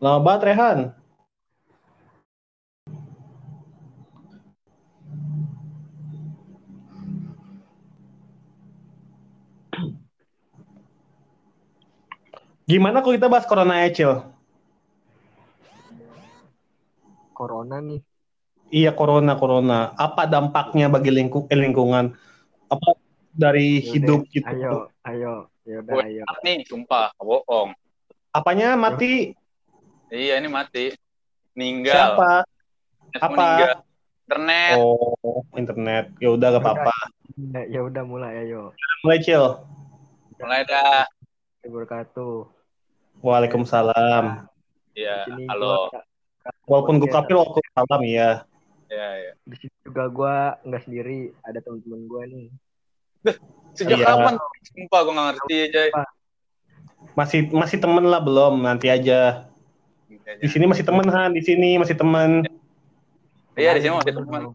Lama banget Rehan. Gimana kalau kita bahas corona ya, Cil? Corona nih. Iya, corona, corona. Apa dampaknya bagi lingkung, eh, lingkungan? Apa dari Yaudah, hidup gitu? Ayo, ayo. Ya udah, Gue ayo. nih, sumpah, bohong. Apanya mati? Iya, ini mati. Meninggal. Siapa? Net Apa? meninggal. Internet. Oh, internet. Ya udah gak apa-apa. Ya, ya udah mulai ayo. Mulai, Cil. Mulai dah. Wabarakatuh. Waalaikumsalam. Iya, halo. gua- Walaupun gue podcast. kafir, waalaikumsalam ya. Iya, iya. Di sini juga gua nggak sendiri, ada teman-teman gua nih. Sejak Iya. kapan? Sumpah, gue gak ngerti aja. Masih masih temen lah belum? Nanti aja. Di sini masih temen Han, di sini masih temen. Iya, di sini masih temen.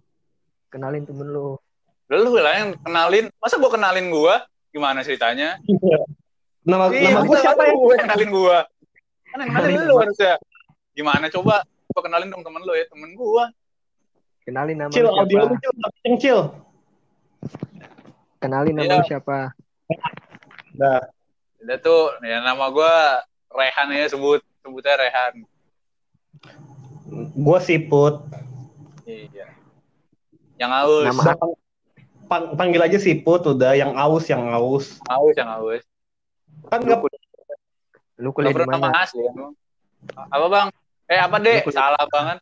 Kenalin temen lu. Lu lah yang kenalin. Masa gue kenalin gue? Gimana ceritanya? Nama Iya, nama masa siapa ya? Gue yang kenalin gue. Kan yang kenalin lu harusnya. Gimana coba? Coba kenalin dong temen lu ya, temen gue. Kenalin nama Cil, lu audio siapa? lu Cil, kenceng, Cil. Kenalin nama Iya. lu siapa? Nah, Udah tuh, ya nama gue Rehan ya, sebut sebutnya Rehan. Gue siput. Iya. Yang aus. Nama pang- pang- panggil aja siput udah, yang aus, yang aus. Aus, yang aus. Kan nggak Lu kuliah di mana? asli emang. Apa bang? Eh apa deh? Kuliah- Salah banget.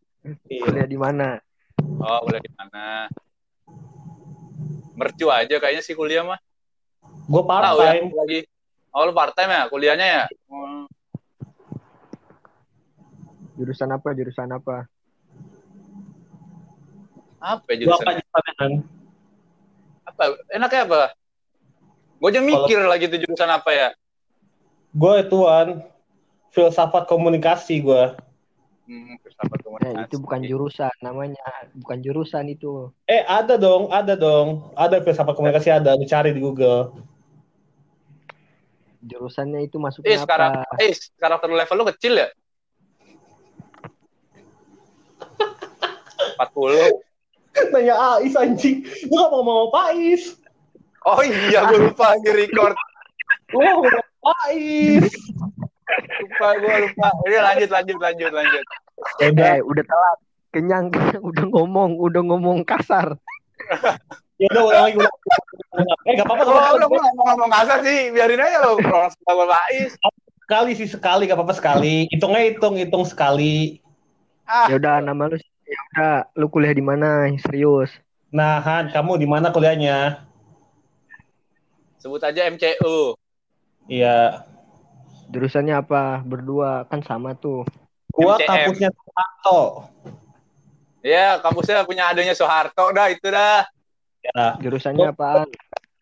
Kuliah di mana? Oh boleh di mana? Mercu aja kayaknya sih kuliah mah. gue part Tahu ya time. lagi. Oh lu part time ya kuliahnya ya? Oh, Jurusan apa? Jurusan apa? apa Gue apa jurusan? Apa? Enaknya apa? Gue aja mikir lagi tuh jurusan apa ya? Gue ituan filsafat komunikasi gue. Hmm, filsafat Eh, komunikasi. itu bukan jurusan namanya, bukan jurusan itu. Eh ada dong, ada dong, ada filsafat komunikasi ada, dicari di Google. Jurusannya itu Eh masuknya sekarang, apa? eh karakter level lu kecil ya? 40. Nanya Ais anjing, lu gak mau ngomong Ais. Oh iya, gue lupa lagi record. Lu gak mau ngomong Ais. Lupa, gue lupa. Udah lanjut, lanjut, lanjut, lanjut. Udah, Eh, udah telat. Kenyang, kenyang, udah ngomong, udah ngomong kasar. ya udah ulang lagi. ulang. Eh gak apa-apa, gak Oh, lu ngomong ngomong kasar sih, biarin aja lo. Orang sama Bais. Sekali sih sekali, gak apa-apa sekali. Hitungnya hitung, hitung sekali. Ah, Ya udah nama lu ya udah lu kuliah di mana? Serius. Nah Han, kamu di mana kuliahnya? sebut aja MCU. Iya, Jurusannya apa? Berdua kan sama tuh. gua MCM. kampusnya Soeharto. Ya, kampusnya punya adanya Soeharto dah, itu dah. Ya, Jurusannya apaan?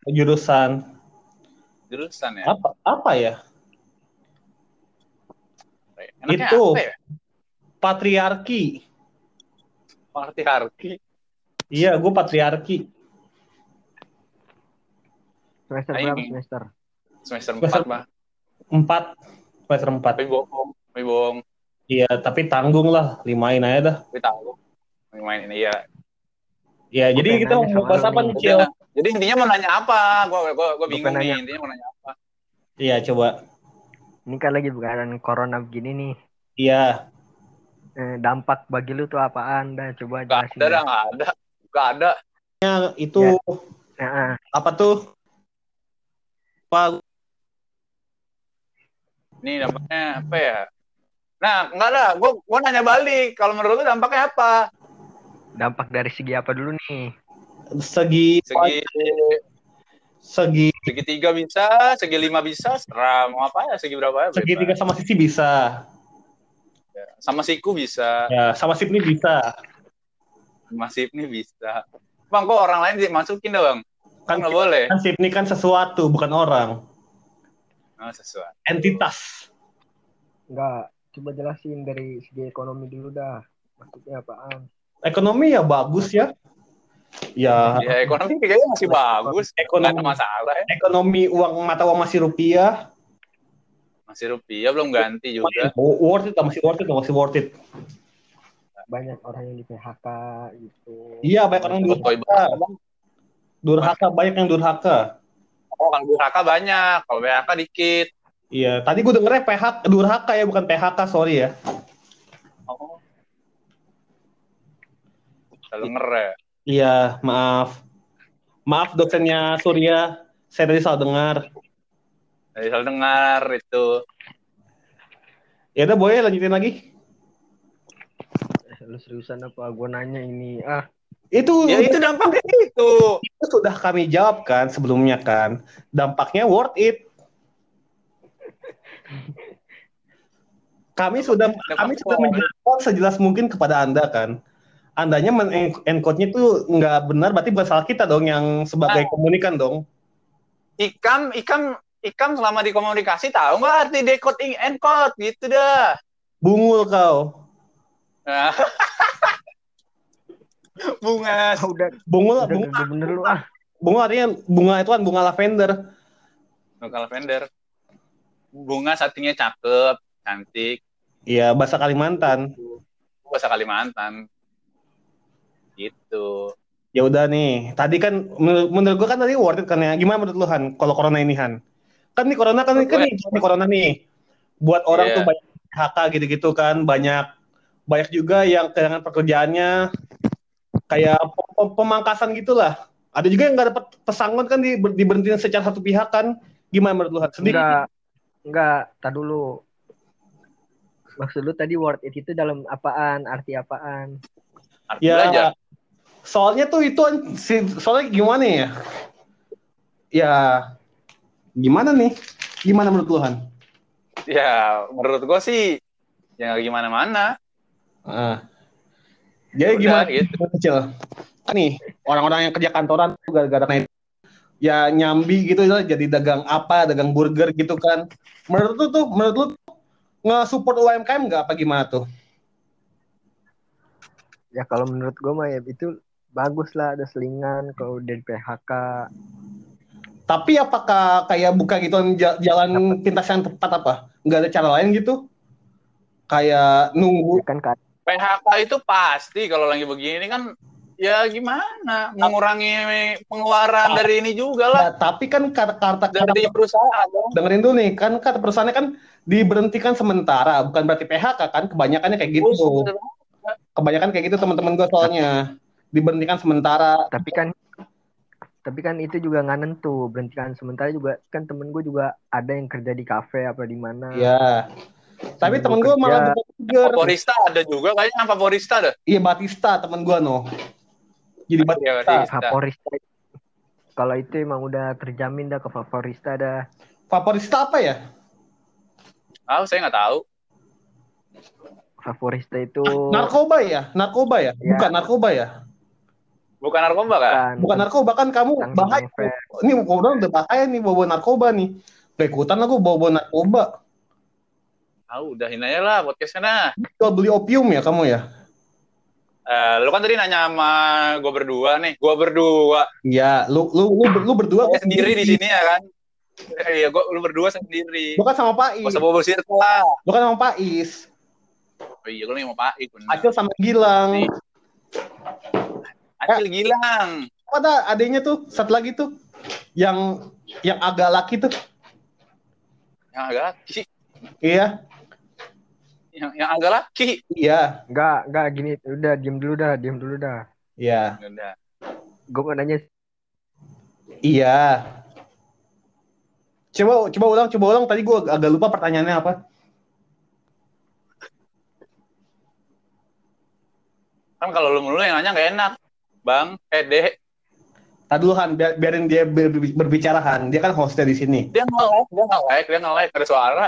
jurusan Jurusan ya. apa? Apa ya? Enaknya Itu. apa ya? Patriarki. Patriarki. Iya, gua patriarki. Semester berapa semester? Semester Semester- 4, Bang. Empat, semester empat. Tapi bohong, tapi bohong. Iya, tapi tanggung lah, limain aja dah. Tapi tahu. Main ini ya. Ya, Gua jadi kita mau bahas apa nih. Cil? Jadi intinya mau nanya apa? Gua gua gua Gua bingung nih, nanya. intinya mau nanya apa? Iya, coba. Ini kan lagi bukan corona begini nih. Iya, Eh, dampak bagi lu tuh apaan? Dah coba Gak jelasin. ada, dah, gak ada. Gak ada. itu Ya. Nah, apa tuh? Apa Nih dampaknya apa ya? Nah, enggak lah. Gua gua nanya balik. Kalau menurut lu dampaknya apa? dampak dari segi apa dulu nih? segi Segi segi segitiga bisa, segi lima bisa, serah mau apa ya? Segi berapa ya? bebas. segitiga sama sisi bisa. Sama siku bisa, Ya, sama sip nih bisa. masif nih bisa. Bang, kok orang lain dimasukin dah, Bang? Kan Kan nggak boleh. kan sip nih kan sesuatu, bukan orang. Oh, sesuai. Entitas. Enggak, coba jelasin dari segi ekonomi dulu dah. Maksudnya apaan? Ekonomi ya bagus ya. Ya, Ya, ekonomi kayaknya masih bagus. Nggak ekonomi ada masalah ya. ekonomi uang mata uang masih rupiah. Masih rupiah belum ganti juga. Oh, worth it, masih worth it, masih worth it. Banyak orang yang di PHK gitu. Iya, banyak orang yang durhaka. Durhaka, banyak yang durhaka. Oh, kalau durhaka banyak, kalau PHK dikit. Iya, tadi gue dengernya PHK, durhaka ya, bukan PHK, sorry ya. Oh. Kalau ya. Iya, maaf. Maaf dosennya Surya, saya tadi salah dengar. Tadi salah dengar itu. Ya udah, boleh lanjutin lagi. Eh, Lu seriusan apa? Gue nanya ini. Ah, Itu Ya itu dampaknya itu. itu sudah kami jawab kan sebelumnya kan. Dampaknya worth it. Kami sudah kami sudah menjelaskan sejelas mungkin kepada Anda kan. Andanya men encode-nya itu nggak benar, berarti bukan salah kita dong yang sebagai komunikan dong. Ikam, ikam, ikam selama di komunikasi tahu nggak arti decode encode gitu dah. Bungul kau. Nah. Bunga. ah, udah, Bungul, udah bunga, bener lu ah. bunga artinya bunga itu kan bunga lavender. Bunga lavender. Bunga satunya cakep, cantik. Iya, bahasa Kalimantan. Bahasa Kalimantan. Gitu. Ya udah nih, tadi kan menur- menurut gua kan tadi worth it kan ya. Gimana menurut lu Han? Kalau corona ini Han? Kan nih corona kan, kan nih, nih corona nih. Buat orang Iya. tuh banyak PHK gitu-gitu kan, banyak banyak juga yang kehilangan pekerjaannya kayak pe- pe- pemangkasan gitulah. Ada juga yang nggak dapat pesangon kan di, diberhentiin secara satu pihak kan. Gimana menurut lu Han? Sendiri? Enggak, enggak, tak dulu. Maksud lu tadi word it itu dalam apaan? Arti apaan? Arti Ya, belajar. soalnya tuh itu si- soalnya gimana ya? Ya, gimana nih? Gimana menurut lu Han? Ya, menurut gua sih ya gimana-mana. Ah. Jadi Udah, gimana gitu. kecil? Kan nih orang-orang yang kerja kantoran tuh gara-gara naik ya nyambi gitu jadi dagang apa dagang burger gitu kan menurut lu tuh menurut lu nge-support UMKM nggak apa gimana tuh Ya kalau menurut gue mah ya itu bagus lah ada selingan kalau udah di PHK. Tapi apakah kayak buka gitu jalan pintas yang tepat apa? Nggak ada cara lain gitu? Kayak Ya nunggu. Kan Kak, PHK itu pasti kalau lagi begini kan ya gimana? Mengurangi pengeluaran dari ini juga lah. Nah, tapi kan kata kata, kata dari perusahaan dong. dengerin dulu nih kan kata perusahaannya kan diberhentikan sementara bukan berarti PHK kan kebanyakannya kayak gitu. Kebanyakan kayak gitu teman-teman gue soalnya. Diberhentikan sementara. Tapi kan tapi kan itu juga nggak nentu berhentikan sementara juga. Kan temen gue juga ada yang kerja di kafe apa di mana. Ya tapi Temen temen gua gue malah kerja. buka burger Favorista ada juga kayaknya favorista dah. iya Batista temen gue no. Jadi Iya, Batista. Batista. favorista. Kalau itu emang udah terjamin dah ke favorista dah. Favorista apa ya? Tahu saya nggak tahu. favorista itu narkoba ya? Narkoba ya? Ya. bukan narkoba ya Bukan narkoba kan? bukan bukan narkoba kan kamu Tentang bahaya novel. ini udah udah bahaya nih bawa narkoba nih Gak ikutan aku bawa bawa narkoba Tahu, udahin aja lah podcastnya nah. jual beli opium ya kamu ya Eh, lu kan tadi nanya sama gue berdua nih. Gue berdua. ya lu lu lu, lu berdua Saya sendiri di sini ya kan. Eh, Iya, gua lu berdua sendiri. lu kan sama Pak Gak Is usah bawa sirkel lah. lu kan sama Pak Is Oh iya, lu nih mau Pak bener. Acil sama Gilang Acil Gilang. apa ada adanya tuh satu lagi tuh yang yang agak laki tuh Yang agak laki. iya Yang, yang agak laki. iya Enggak, enggak gini. Udah, diem dulu dah, diem dulu dah. iya Udah. Gue mau nanya, iya coba coba ulang coba ulang tadi gua agak lupa pertanyaannya apa Kan kalau lu mulu yang nanya gak enak. Bang, eh deh, Tadi dulu Han, biar- biarin dia ber- ber- berbicara Han. Dia kan hostnya di sini. dia nge-like, dia nge-like, dia nge-like, ada suara.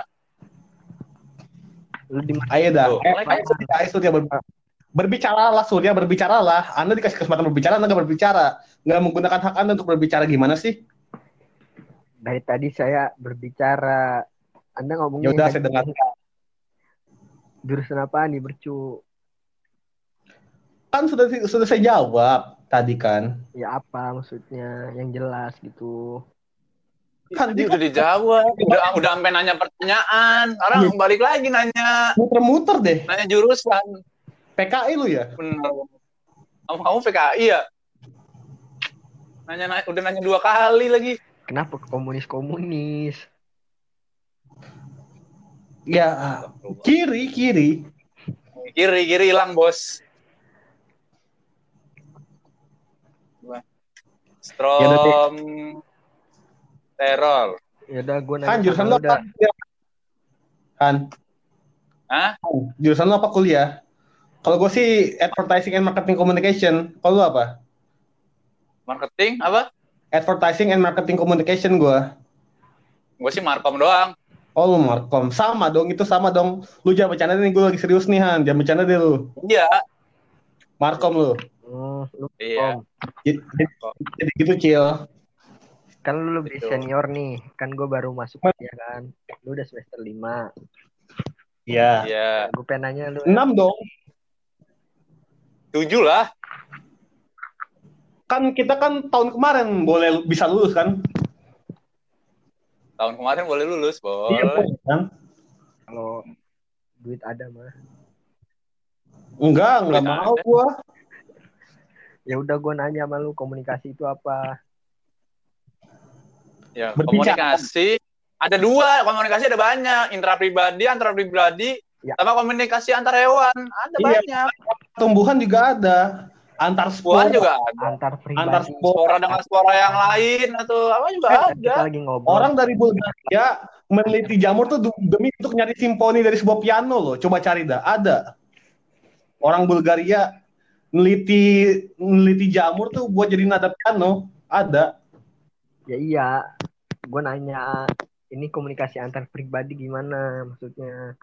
lu di mana? Ayo dah. Tuh, Eh, like ayo Surya, ayo Surya ber- berbicaralah Surya, berbicaralah. Anda dikasih kesempatan berbicara, Anda nggak berbicara. Nggak menggunakan hak Anda untuk berbicara gimana sih? Dari tadi saya berbicara. Anda ngomongnya Ya udah, tadi saya dengar. Jurusan apa nih, bercu? Kan sudah sudah saya jawab tadi kan. Ya apa maksudnya? Yang jelas gitu. Kan dia udah dijawab, udah udah sampai nanya pertanyaan. Orang Iya. balik lagi nanya muter-muter deh. nanya jurusan. PKI lu ya? Bener. Kamu, kamu PKI ya? Nanya, nanya udah nanya dua kali lagi. Kenapa ke komunis-komunis? Ya, kiri, kiri. Kiri kiri hilang bos. Strom terol. Ya udah gue nanya Kan jurusan dah. apa? Kan, Hah? jurusan lu apa kuliah? Kalau gue sih advertising and marketing communication. Kalau lu apa? Marketing apa? Advertising and marketing communication gue. Gue sih markom doang. Oh lu markom. Sama dong, itu sama dong. Lu jangan bercanda nih, gue lagi serius nih Han. Jangan bercanda deh lu. Iya. Markom lu. Hmm, lu Iya. Om. Jadi, gitu, Cil. Kan lu lebih Betul. senior nih. Kan gue baru masuk kuliah kan. Lu udah semester 5. Iya. Iya. Gue pengen nanya lu. Enam dong. Tujuh lah. Kan kita kan tahun kemarin boleh bisa lulus kan? Tahun kemarin boleh lulus, Iya, boleh. kan? Kalau duit ada mah. Enggak, enggak mau ada. gua. Ya udah gue nanya sama lu komunikasi itu apa? Ya, Berbicara. komunikasi ada dua, komunikasi ada banyak, intra pribadi, antara pribadi, Ya. sama komunikasi antar hewan, ada Iya. banyak. Tumbuhan juga ada. Antar spora. juga ada. Antar pribadi. Antar spora. Spora dengan spora yang lain atau apa juga Kan ada. lagi ngobrol. Orang dari Bulgaria meneliti jamur tuh demi untuk nyari simfoni dari sebuah piano loh. Coba cari dah, ada. Orang Bulgaria neliti neliti jamur tuh buat jadi nada piano, ada. Ya iya. Gue nanya ini komunikasi antar pribadi gimana maksudnya?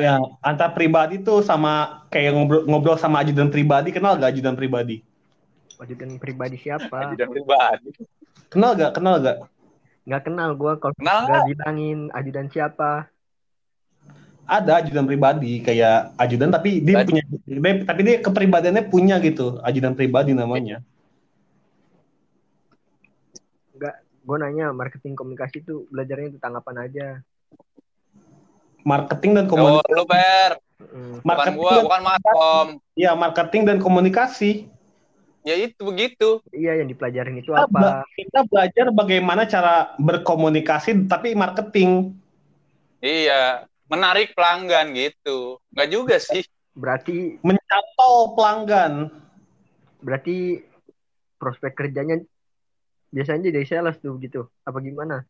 Ya, antar pribadi tuh sama kayak ngobrol, ngobrol sama ajudan pribadi, kenal gak ajudan pribadi? Ajudan pribadi siapa? Ajudan pribadi. Kenal gak? Kenal gak? Nggak kenal gue kalau nggak bilangin ajudan siapa. Ada ajudan pribadi kayak ajudan tapi dia Tadi- punya dia- tapi dia kepribadiannya punya gitu, ajudan pribadi namanya. Gue nanya marketing komunikasi itu belajarnya tentang apa aja. Marketing dan Oh, komunikasi. lu Per. Mm. Bukan Marketing gua, dan- bukan Markom. Ya, marketing dan komunikasi. Ya itu begitu. Iya yang dipelajarin itu Kita, apa? kita belajar bagaimana cara berkomunikasi tapi marketing. Iya, menarik pelanggan gitu. Enggak juga sih. Berarti Mencatol pelanggan. berarti prospek kerjanya biasanya dari sales tuh gitu. Apa gimana?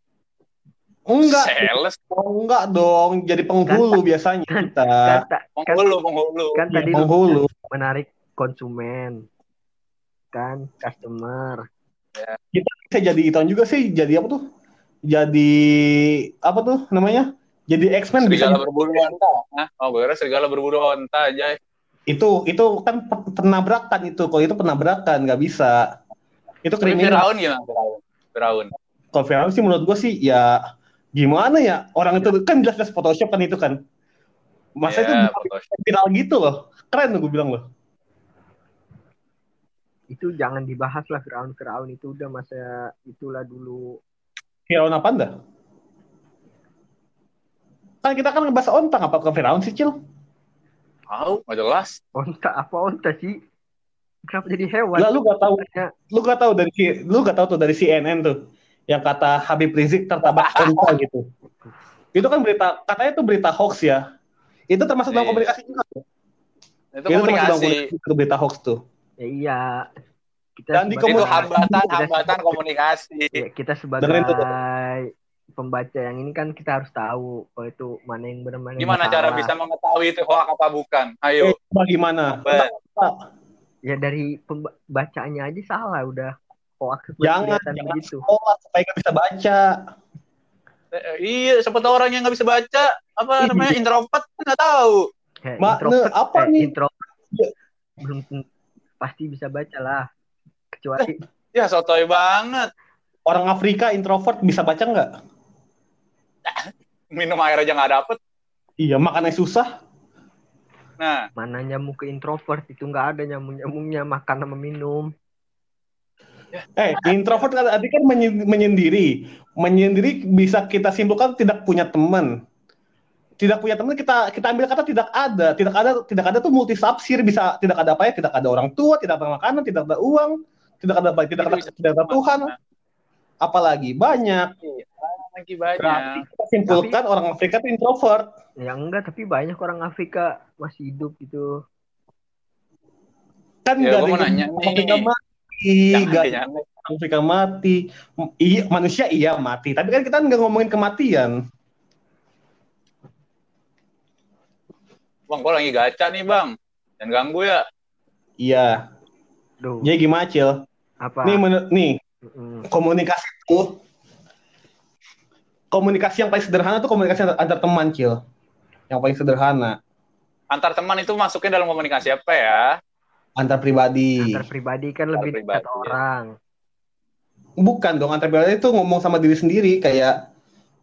Enggak, Sales, oh, enggak dong. Jadi penghulu biasanya kita. Kan, kan, penghulu, penghulu. kan Ya, tadi lu penghulu. menarik konsumen kan customer Bisa jadi ituan juga sih. Jadi apa tuh? Jadi apa tuh namanya? Jadi X-Men bisa berbulu onta. Hah? Oh, gue kira serigala berbulu onta aja. itu itu kan penabrakan itu kalau itu penabrakan nggak bisa itu kriminal Firaun gimana? Firaun. Firaun. kalau viral sih menurut gue sih ya gimana ya orang itu kan jelas-jelas Photoshop kan itu kan masa itu Ya, viral gitu loh keren gue bilang loh itu jangan dibahas lah Firaun Firaun itu udah masa itulah dulu viral apa anda kan kita kan ngebahas ontang apa ke Firaun sih cil Tahu, nggak jelas. onta apa onta sih kenapa jadi hewan lah lu gak tahu lu gak tahu dari si- lu gak tahu tuh dari CNN tuh yang kata Habib Rizik tertabrak onta gitu itu kan berita katanya itu berita hoax ya itu termasuk dalam Iya. komunikasi juga Itu itu termasuk dalam komunikasi. komunikasi itu berita hoax tuh ya iya kita Dan di komunikasi- hambatan, kita hambatan komunikasi. ya, kita sebagai. Pembaca yang ini kan kita harus tahu kalau itu mana yang benar mana yang Gimana cara salah. bisa mengetahui itu hoax apa bukan? Ayo. Eh, bagaimana ya dari pembacaannya aja salah udah hoax Jangan, jangan begitu sekolah supaya nggak bisa baca Eh, Iya, siapa tahu orang yang nggak bisa baca, apa Iya. namanya introvert nggak tahu. Mak, introvert, ne, apa eh, nih? introvert Iya. belum pasti bisa baca lah kecuali Ya sotoy banget. orang Afrika introvert bisa baca nggak Minum air aja nggak dapet. iya makannya susah Nah, mana nyamuk ke introvert itu nggak ada nyamuk nyamuknya makan sama minum Eh, introvert arti kan menye- menyendiri. Menyendiri bisa kita simpulkan tidak punya teman. Tidak punya teman kita kita ambil kata tidak ada. Tidak ada tidak ada tuh multi tafsir bisa tidak ada apa ya? Tidak ada orang tua, tidak ada makanan, tidak ada uang, tidak ada apa, tidak ada, tidak ada Tuhan. Apalagi banyak. Lagi Berarti banyak. kita simpulkan orang Afrika itu introvert. Ya enggak, tapi banyak orang Afrika masih hidup gitu. Kan Ya, mau ada yang nanya nih. Afrika mati, Jangan jangan deh. Afrika mati. Iya, manusia iya mati. Tapi kan kita nggak ngomongin kematian. Bang, gua lagi gacha nih, Bang. Jangan ganggu ya. Iya. Duh, Jadi gimana, Cil? apa? Nih, nih Mm-mm. komunikasi itu komunikasi yang paling sederhana tuh komunikasi antar, antar teman, Cil. Yang paling sederhana, Antar teman itu masuknya dalam komunikasi apa ya? antar pribadi. Antar pribadi kan Antar lebih pribadi, dekat ya. orang. Bukan dong, antar pribadi itu ngomong sama diri sendiri kayak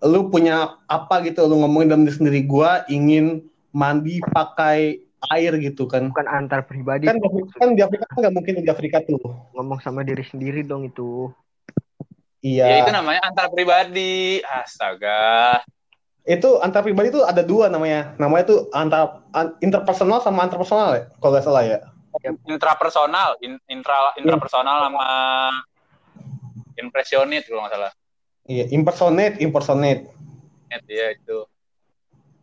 lu punya apa gitu, lu ngomongin dalam diri sendiri gua ingin mandi pakai air gitu kan. Bukan antar pribadi. Kan di Afrika, kan di Afrika kan nggak mungkin di Afrika tuh. Ngomong sama diri sendiri dong itu. Iya. Ya itu namanya antar pribadi. Astaga. itu antar pribadi itu ada dua namanya. Namanya tuh antar an- interpersonal sama antar personal ya, kalau nggak salah ya. Intrapersonal, in, intra intrapersonal sama impresionit kalau nggak salah. Iya, impersonate, impersonate. Net, ya itu.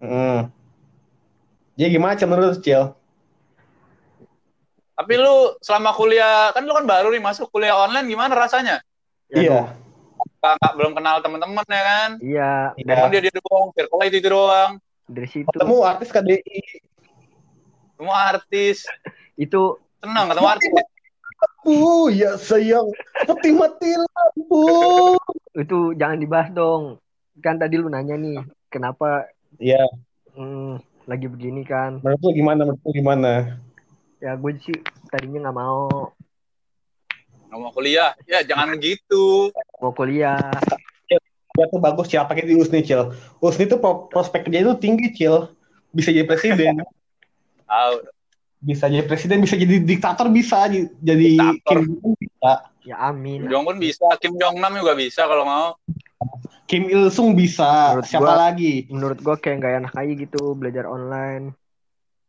Hmm. Jadi gimana Cil menurut Cil? Tapi lu selama kuliah, kan lu kan baru nih masuk kuliah online, gimana rasanya? Ya iya. Nggak, nggak- belum kenal teman-teman ya kan? Iya, Iya. Temen dia dia doang, circle itu itu doang. dari situ. Ketemu artis KDI. Semua artis. Itu Senang ketemu artis. Uh, ya sayang, peti mati lampu. itu jangan dibahas dong. Kan tadi lu nanya nih, kenapa Iya, hmm, lagi begini kan? menurut lu gimana? Menurut lu gimana? Ya gue sih tadinya nggak mau Nggak mau kuliah. Ya jangan gitu. mau kuliah. Ya tuh bagus Cil, pakai di USNI Cil. USNI tuh pro- prospek kerja itu tinggi Cil. Bisa jadi presiden, Tahu. bisa jadi presiden, bisa jadi diktator, bisa jadi Diktator. Kim Jong bisa. Ya amin. Kim Jong pun bisa, Kim Jong Nam juga bisa kalau mau. Kim Il Sung bisa. Menurut Siapa gua- lagi? Menurut gue kayak nggak enak aja gitu belajar online.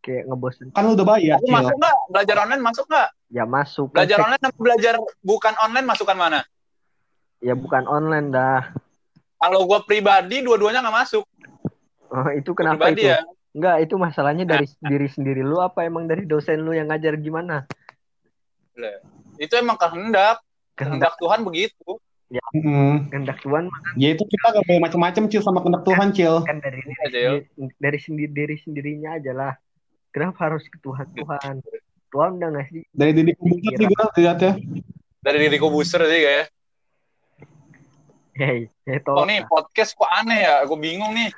Kayak ngebosen. Kan lu udah bayar Tapi masuk nggak? Belajar online masuk nggak? Ya masuk. Kan Belajar online sama belajar bukan online masukan mana? Ya bukan online dah. Kalau gue pribadi, dua-duanya nggak masuk. Oh, itu kenapa pribadi itu? ya. Enggak, itu masalahnya dari diri sendiri lu apa emang dari dosen lu yang ngajar gimana? Itu emang kehendak. Kehendak Kehendak Tuhan begitu. Hmm. kehendak Tuhan mah Ya itu kita gak boleh macam-macam Cil sama kehendak Tuhan Cil. kan dari Iya, Cil. dari, dari sendiri diri sendirinya aja lah. Kenapa harus ke Tuhan Tuhan? Tuhan udah ngasih Dari Didi Kubuser sih gue lihatnya. Dari diri Kobuser sih kayak. hey, hey Oh toh. nih podcast kok aneh ya? Gue bingung nih.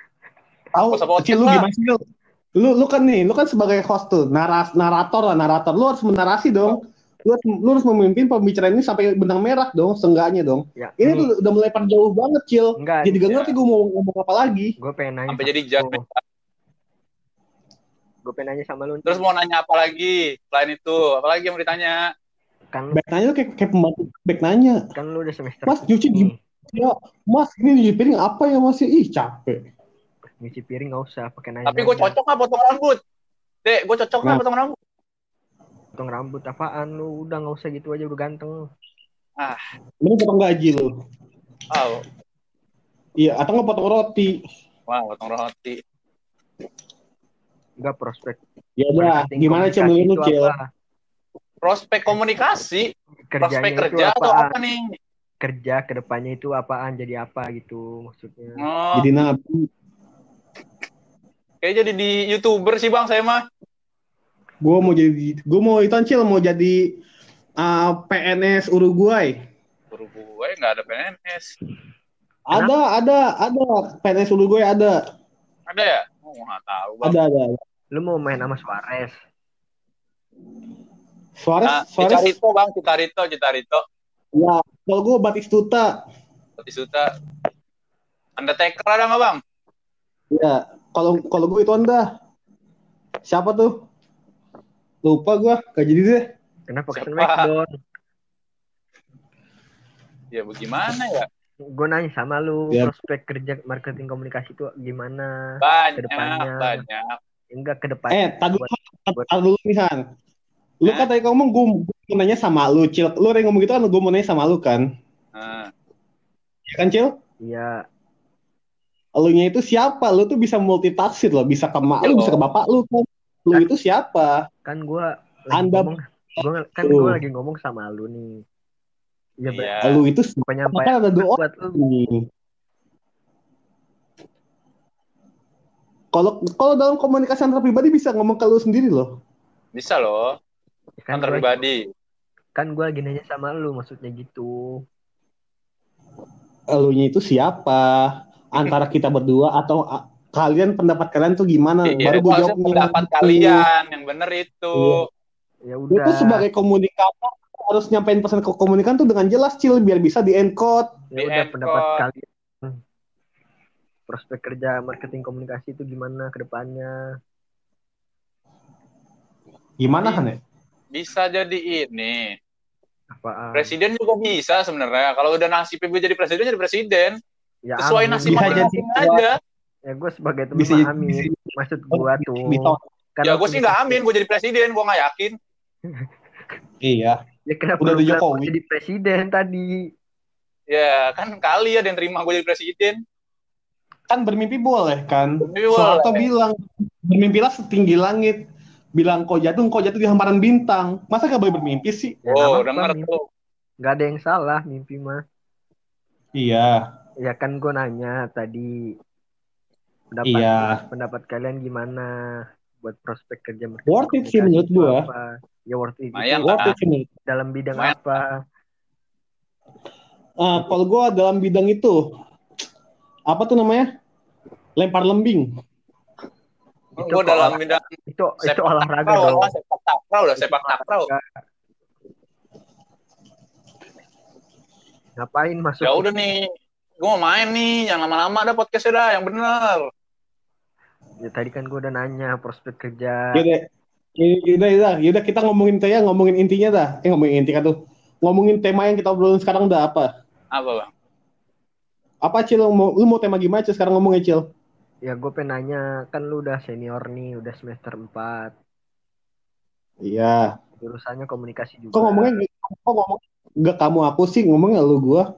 Tahu Nggak usah podcast Cil lu gimana sih? Lu lu kan nih, lu kan sebagai host tuh, naras, narator lah, narator. Lu harus menarasi dong. Lu harus, lu harus memimpin pembicaraan ini sampai benang merah dong, seenggaknya dong. Ya, Ini tuh udah mulai jauh banget, Cil. enggak. Jadi gak ya. ngerti gue mau ngomong apa lagi. Gue pengen nanya. Sampai jadi judge. Gue pengen nanya sama lu. Terus mau nanya apa lagi? Selain itu, apa lagi yang mau ditanya? kan Baik nanya tuh kayak, kayak pembantu baik nanya. kan lu udah semester Mas, nyuci nih. Ya, Mas, ini nyuci piring apa ya Mas? Ih, capek. Nyuci piring nggak usah pakai nanya. Tapi gue cocok nggak potong rambut? Dek, gue cocok nggak Nah. potong rambut? Potong rambut apaan lu? Udah nggak usah gitu aja udah ganteng. Ini potong gaji lu. Oh, Iya, atau nggak potong roti. wah potong roti. Enggak prospek. Ya udah, gimana Cil komunikasi menurut lu, itu Cil? apa? Prospek komunikasi, Kerjanya prospek kerja atau apaan? apa nih? Kerja ke depannya itu apaan? Jadi apa gitu maksudnya? Oh, Jadi nabi. kayak jadi di youtuber sih bang saya mah. Gue mau jadi, gue mau itu Cil, mau jadi uh, PNS Uruguay. Guru gue nggak ada PNS. Ada, ada, ada. PNS Uruguay ada. Ada ya? Oh, nggak tahu bang. Ada, ada. Lu mau main sama Suarez? Suarez, Nah, Suarez. Citarito bang, Citarito, Citarito. Ya, kalau gue Batistuta. Batisuta. Undertaker ada nggak bang? Ya, kalau kalau gue itu anda. Siapa tuh? Lupa gue, gak jadi deh. Kenapa ke Siapa? Smackdown? Ya bagaimana ya? Gue nanya sama lu Ya. prospek kerja marketing komunikasi itu gimana? Banyak, Ke depannya. banyak. Enggak ke depan. Eh, tadi dulu nih Han. Lu kan tadi ngomong gue mau nanya sama lu, Cil. Lu yang ngomong gitu kan gue mau nanya sama lu kan. Nah, Ya kan, Cil? Iya, Elunya itu siapa? Lu tuh bisa multitafsir loh, bisa ke mak lu, bisa ke bapak lu kan. Lu itu siapa? kan gua lagi Anda- ngomong gua, kan gua lagi ngomong sama lu nih. Iya, iya. Lu itu siapa? penyampaian ada dua orang buat lu. nih. Kalau kalau dalam komunikasi antar pribadi bisa ngomong ke lu sendiri loh. Bisa loh, Kan antar gua, pribadi. kan gua lagi nanya sama lu maksudnya gitu. Elunya itu siapa? Antara kita berdua atau a- kalian pendapat kalian tuh gimana? Iya, Baru itu gue jawab pendapat kalian yang bener itu. Ya Lu udah. tuh sebagai komunikator harus nyampein pesan ke komunikan tuh dengan jelas cil biar bisa di encode. ya udah pendapat kalian. Prospek kerja marketing komunikasi itu gimana ke depannya? Gimana. Han ya? Bisa jadi ini. Apaan? Presiden juga bisa sebenarnya. Kalau udah nasibnya gue jadi presiden, jadi presiden. Ya, Sesuai nasib Bisa masing-masing jadi- aja. Ya gue sebagai teman Bisa amin. bisa- Maksud gua tuh. Bisa. kan Ya gue sih nggak amin, gue jadi presiden, gue nggak yakin. Iya. Ya kenapa Udah ada Jokowi. jadi presiden tadi? Ya kan kali ada yang terima gue jadi presiden. Kan bermimpi boleh kan? Bermimpi Soeharto boleh. bilang bermimpilah setinggi langit. Bilang kau jatuh, kau jatuh di hamparan bintang. Masa gak boleh bermimpi sih? Ya, Oh, mimpi. tuh. Nggak ada yang salah mimpi mah. Iya. Ya kan gue nanya tadi pendapat Iya. pendapat kalian gimana buat prospek kerja marketing Worth it sih menurut itu gua. apa? Ya worth it. Itu lah. Worth it sih menurut dalam bidang Lumayan. apa? Ah, kalau gue dalam bidang itu apa tuh namanya lempar lembing Itu Gue kok dalam bidang Itu itu sepak olahraga takraw, dong. sepak takraw, udah sepak takraw. Ngapain masuk? Ya udah nih, gue mau main nih, yang lama-lama ada podcastnya dah, yang bener. Ya, tadi kan gue udah nanya prospek kerja. Yaudah, yaudah, yaudah, yaudah kita ngomongin ya, ngomongin intinya dah. Eh ngomongin inti kan tuh. Ngomongin tema yang kita obrolin sekarang dah apa? Apa bang? Apa Cil? Lu mau, lu mau tema gimana Cil? Sekarang ngomongnya Cil. Ya gue pengen nanya, kan lu udah senior nih, udah semester 4. Iya. Jurusannya komunikasi juga. Kok ngomongnya kok ngomong Enggak kamu aku sih ngomongnya lu gua.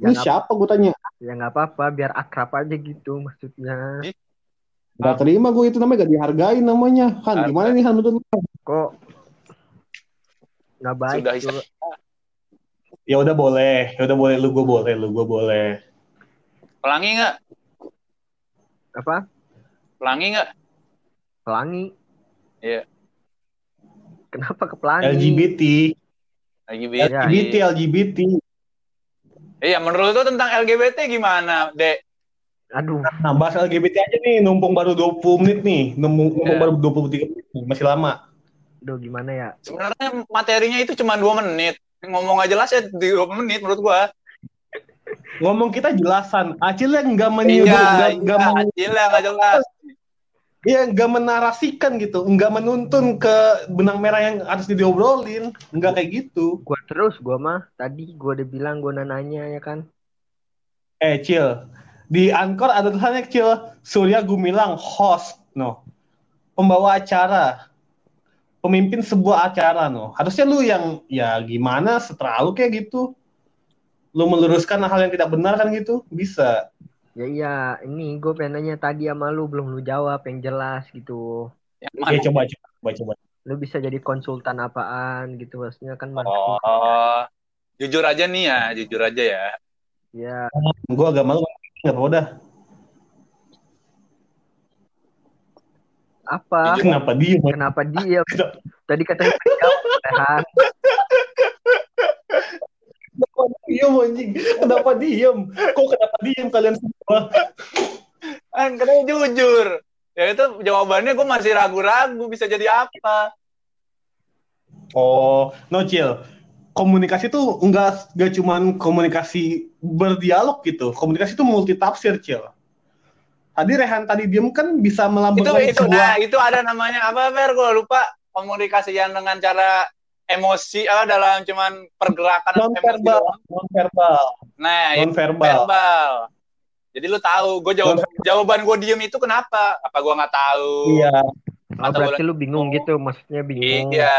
Ya, Lu siapa gua tanya? Ya nggak apa-apa, biar akrab aja gitu maksudnya. Gak terima gue itu namanya gak dihargain namanya. Han, Harga. gimana nih Han menurut? Kok nggak baik Sudah. Ya udah boleh, ya udah boleh lu gua boleh, lu gua boleh. Pelangi nggak? Apa? Pelangi nggak? Pelangi. Iya. Kenapa ke pelangi? LGBT, Ya, LGBT, LGBT. Iya, menurut lu tentang LGBT gimana, Dek? Aduh, Nah, bahas LGBT aja nih, numpung baru 20 menit nih. Numpung, numpung Iya. baru 23 menit nih, masih lama. aduh gimana ya? Sebenarnya materinya itu cuma dua menit. Ngomong aja jelas ya di dua menit menurut gua. Ngomong kita jelasan. Acil yang nggak menyuruh, Iya, nggak iya, gila nggak jelas. iya, nggak menarasikan gitu, nggak menuntun ke benang merah yang harus diobrolin, nggak kayak gitu. Gua terus gua mah tadi gua udah bilang gua nanya ya kan. Eh, Cil, di Anchor ada tulisannya Cil, Surya Gumilang host, no, pembawa acara, pemimpin sebuah acara, no. Harusnya lu yang ya gimana, setelah lu kayak gitu, lu meluruskan hal yang tidak benar kan gitu, bisa. Ya iya, ini gue pengen nanya tadi sama lu belum lu jawab yang jelas gitu. Oke, mana? coba coba coba coba. Lu bisa jadi konsultan apaan gitu maksudnya kan. Oh, jujur aja nih ya, jujur aja ya. Ya, Gue agak malu nggak apa udah. apa? Jujur. Kenapa diem? Kenapa dia? Tadi katanya pengen jawab, Rehan. Kenapa diem anjing? Kenapa diem? Kok kenapa diem kalian semua? Kan katanya jujur. Ya itu jawabannya gue masih ragu-ragu bisa jadi apa. Oh, no chill. Komunikasi tuh enggak enggak cuman komunikasi berdialog gitu. Komunikasi itu multitafsir, Cil. Tadi Rehan tadi diem kan bisa Itu melambangkan itu sebuah nah, itu ada namanya apa Fer gue lupa komunikasi yang dengan cara emosi ah dalam cuman pergerakan atau non verbal non verbal Nah, itu non verbal verbal. Jadi lu tahu, gue jawab jawaban gue diem itu kenapa? Apa gue nggak tahu? iya Oh, Atau berarti boleh- lu bingung gitu, maksudnya bingung. Iya.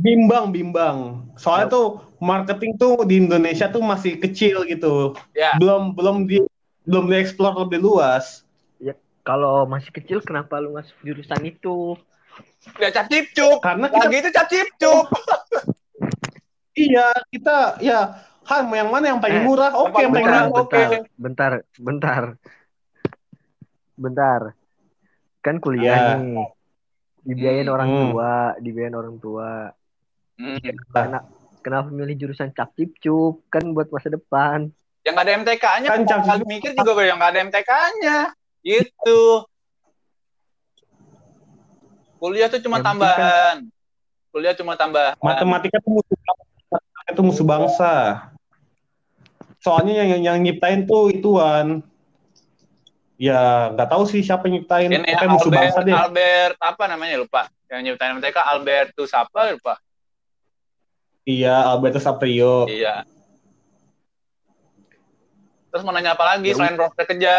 Bimbang bimbang soalnya tuh marketing tuh di Indonesia tuh masih kecil gitu Ya. belum belum di belum dieksplor lebih luas Kalau masih kecil kenapa lu ngasih jurusan itu? Ya cap cip cup. karena kita Lagi itu cap cip cup. iya kita ya Han mau yang mana yang paling Eh, murah oke apa yang paling murah, oke oke. bentar, bentar. Bentar. Kan kuliah Ya. nih. Dibiayain Hmm. orang Hmm. tua, dibiayain orang tua. Hmm. Karena kenapa milih jurusan cap cup kan buat masa depan. Yang nggak ada MTK-nya, Kan kan cap kali cip- mikir juga gue yang nggak ada MTK-nya. Gitu. Kuliah tuh cuma penting tambahan. Kuliah cuma tambahan. matematika tuh musuh matematika tuh musuh bangsa soalnya yang yang, yang nyiptain tuh ituan ya nggak tahu sih siapa yang nyiptain Ini musuh Albert, bangsa deh Albert apa namanya lupa? Yang nyiptain MTK Albertus apa lupa? Iya Albertus Aprio Iya. Terus mau nanya apa lagi Ya selain prospek kerja?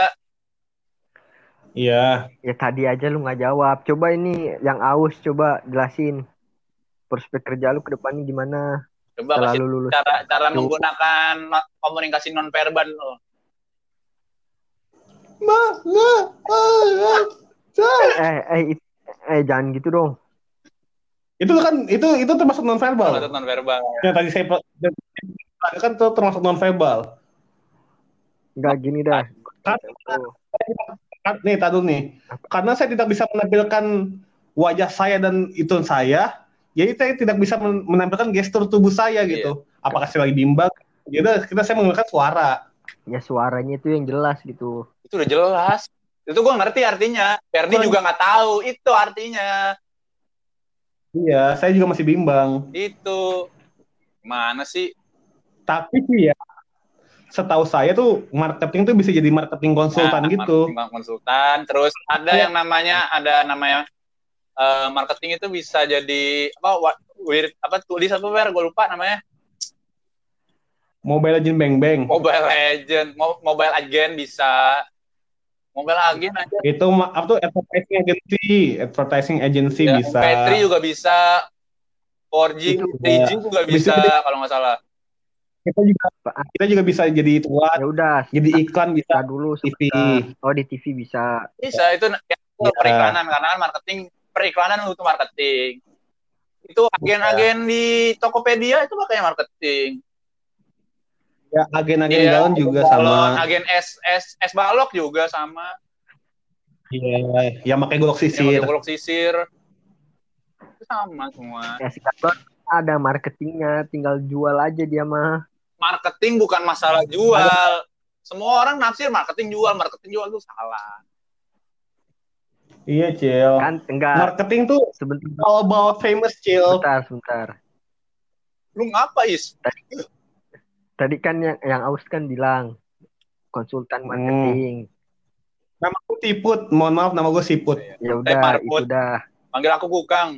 iya Ya tadi aja lu nggak jawab. Coba ini yang aus coba jelasin. Prospek kerja lu ke depannya gimana? Coba kasih lu lulus. cara cara Coba. menggunakan komunikasi non verbal lo. Ma, ma, ah, ah. Eh, eh, eh jangan gitu dong. Itu kan itu itu termasuk non verbal Kalau non verbal. yang tadi saya yang kan itu termasuk non verbal Nggak gini dah. Oh, nih tadu nih karena saya tidak bisa menampilkan wajah saya dan itu saya jadi saya tidak bisa men- menampilkan gestur tubuh saya gitu apakah saya lagi bimbang jadi kita saya menggunakan suara Ya suaranya itu yang jelas gitu. Itu udah jelas. Itu gua ngerti artinya. Ferdi juga nggak tahu itu artinya. Iya saya juga masih bimbang Itu mana sih? tapi sih ya setahu saya tuh marketing tuh bisa jadi marketing konsultan Nah, gitu marketing konsultan. Terus ada Iya. yang namanya ada namanya eh, marketing itu bisa jadi apa weird apa tulis apa wer gue lupa namanya mobile legend bang bang mobile legend mo- mobile agent bisa mobile agent aja itu apa tuh advertising agency. Advertising agency ya, bisa. Petri juga bisa. 4G Itu 3G juga bisa bisa- kalau nggak salah. Kita juga kita juga bisa jadi tuan Ya udah, jadi iklan bisa dulu TV sebentar. Oh di TV bisa. bisa itu ya, Ya. periklanan. Karena kan marketing periklanan untuk marketing. Itu agen-agen di Tokopedia itu makanya marketing ya agen-agen Iya, galon juga Balon, sama. agen es es es balok juga sama. Iya yang pakai golok yang sisir. pakai golok sisir. Itu sama semua. Ya si Katon ada marketingnya, tinggal jual aja dia mah. marketing bukan masalah jual. Semua orang nafsir marketing jual marketing jual itu salah. Iya cil. Kan enggak. Marketing tuh sebentar. all about famous cil. Sebentar sebentar. lu ngapa is Tadi kan yang yang Aus kan bilang konsultan Hmm. marketing. nama gue Siput mohon maaf nama gue Siput Ya Eh, udah itu dah. panggil aku kukang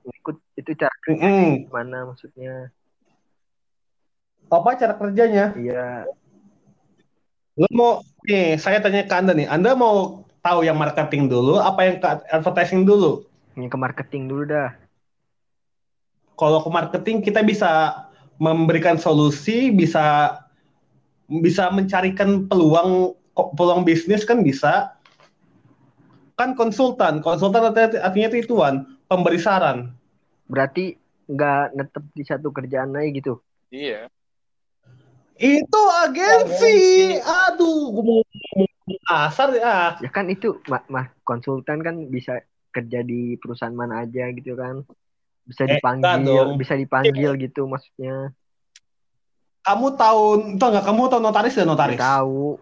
Ikut itu cara Mm-mm. gimana maksudnya? apa cara kerjanya Iya. lu mau nih saya tanya ke anda nih anda mau tahu yang marketing dulu apa yang ke advertising dulu Ini ke marketing dulu dah. kalau ke marketing kita bisa memberikan solusi bisa bisa mencarikan peluang peluang bisnis kan bisa. Kan konsultan konsultan artinya, itu ituan pemberi saran. Berarti nggak netep di satu kerjaan aja gitu. iya. Itu agensi! Aduh gue mau ngomong asar ya. Ya kan itu mah ma konsultan kan bisa kerja di perusahaan mana aja gitu kan. Bisa Eh, dipanggil, dong. bisa dipanggil gitu maksudnya. kamu tahu itu nggak kamu tahu notaris dan notaris Tahu.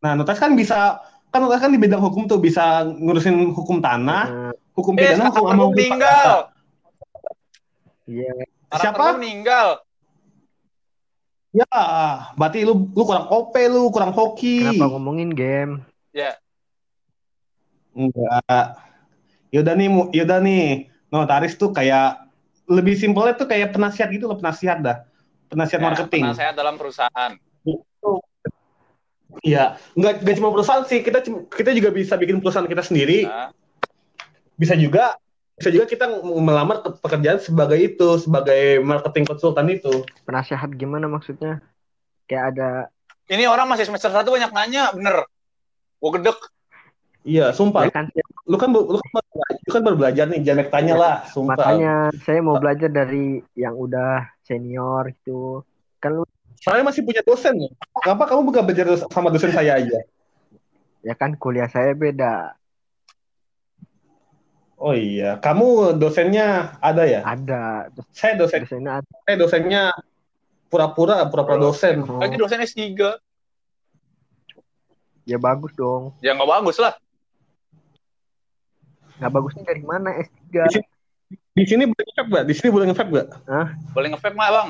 nah notaris kan bisa kan notaris kan di bidang hukum tuh bisa ngurusin hukum tanah Eh, hukum eh pidana hukum sekarang hukum meninggal Iya. Siapa? Karakter lu meninggal Ya, berarti lu lu kurang OP lu, kurang hoki. Kenapa ngomongin game? Enggak. Yaudah nih, mu- yaudah nih. Notaris tuh kayak lebih simpelnya tuh kayak penasihat gitu loh, penasihat dah. Penasihat Ya, marketing. penasehat dalam perusahaan. Iya, nggak nggak cuma perusahaan sih, kita kita juga bisa bikin perusahaan kita sendiri. Nah, Bisa juga bisa juga kita melamar ke pekerjaan sebagai itu, sebagai marketing konsultan itu. Penasehat gimana maksudnya? Kayak ada ini orang masih semester satu banyak nanya, bener. Gue gedek. Iya, sumpah. ya kan Lu kan lu kan baru, lu kan baru belajar nih, jangan tanya lah, sumpah. makanya saya mau belajar dari yang udah senior gitu. Kan lu Saya masih punya dosen loh. Kenapa kamu bukan belajar sama dosen saya aja? ya kan kuliah saya beda. Oh iya, kamu dosennya ada ya? Ada Saya dosen, dosennya ada. saya dosennya pura-pura, pura-pura dosen. Oh, Lagi dosen S3. ya bagus dong. Ya nggak bagus lah. Nggak bagusnya dari mana S3? Di sini boleh nge nggak? Di sini boleh nge nggak? Boleh nge-vape nggak bang?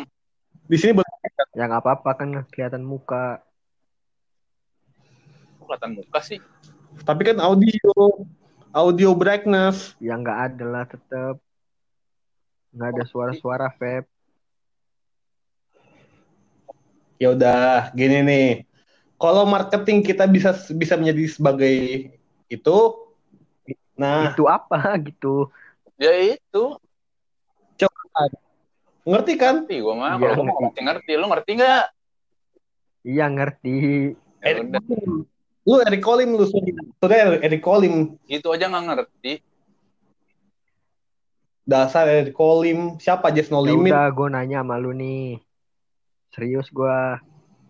Di sini boleh. Ya nggak apa-apa kan kelihatan muka. Kelihatan muka sih. Tapi kan audio, audio brightness. Ya nggak ada lah tetep. Nggak ada suara-suara vape. Ya udah, gini nih. Kalau marketing kita bisa bisa menjadi sebagai itu, nah Itu apa gitu? Ya itu. ngerti kan? Ngerti gue mah. Iya, Kalau ngerti. ngerti ngerti. Lu ngerti nggak? Iya ngerti. Ya Eric. Lu Eric Colim lu sudah Eric Colim. Gitu aja nggak ngerti. Dasar Eric Colim. Siapa Just No Ya Limit? udah gue nanya sama lu nih. Serius gue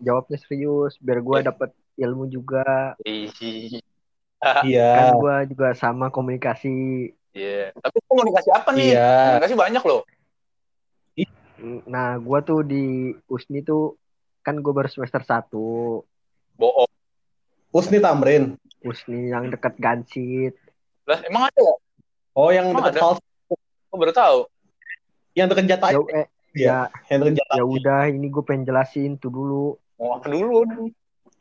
jawabnya serius biar gue dapet ilmu juga. Ih, Iya. Kan gue juga sama komunikasi. Iya. Tapi komunikasi apa nih? Iya. Komunikasi banyak loh. Nah gue tuh di USNI tuh kan gue baru semester 1 Bohong. Usni Tamrin. USNI yang deket Gansit. Lah, emang ada ya? Oh, yang Emang dekat? Fals, Gue baru tahu. yang dekat Jatah. Ya, eh, Iya. ya, Yang dekat Jatah. ya udah ini gue pengen jelasin tuh dulu. Apa dulu?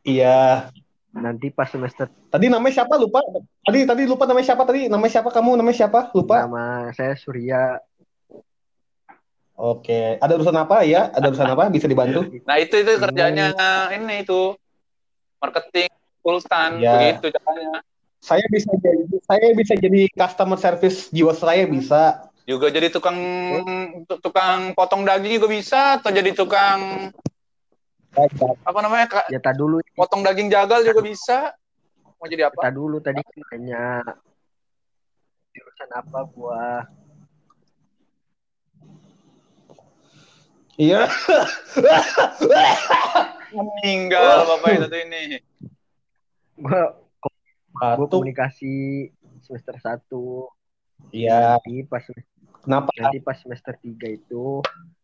Iya. Nanti pas semester Tadi namanya siapa lupa? Tadi tadi lupa namanya siapa tadi? Namanya siapa kamu? Namanya siapa? Lupa. nama saya Surya. Oke. Ada urusan apa ya? Ada urusan apa? Bisa dibantu? Nah itu itu kerjanya ini itu marketing konsultan Iya. begitu caranya. Saya bisa jadi saya bisa jadi customer service jiwasraya bisa. Juga jadi tukang tukang potong daging juga bisa atau jadi tukang apa namanya Kak? Ya tak dulu, potong daging jagal juga bisa. Mau jadi apa? tak dulu tadi nanya jurusan apa gua. Iya. Meninggal bapak itu tuh ini. Gua komunikasi semester 1. Iya. Nanti pas Kenapa? nanti pas semester 3 itu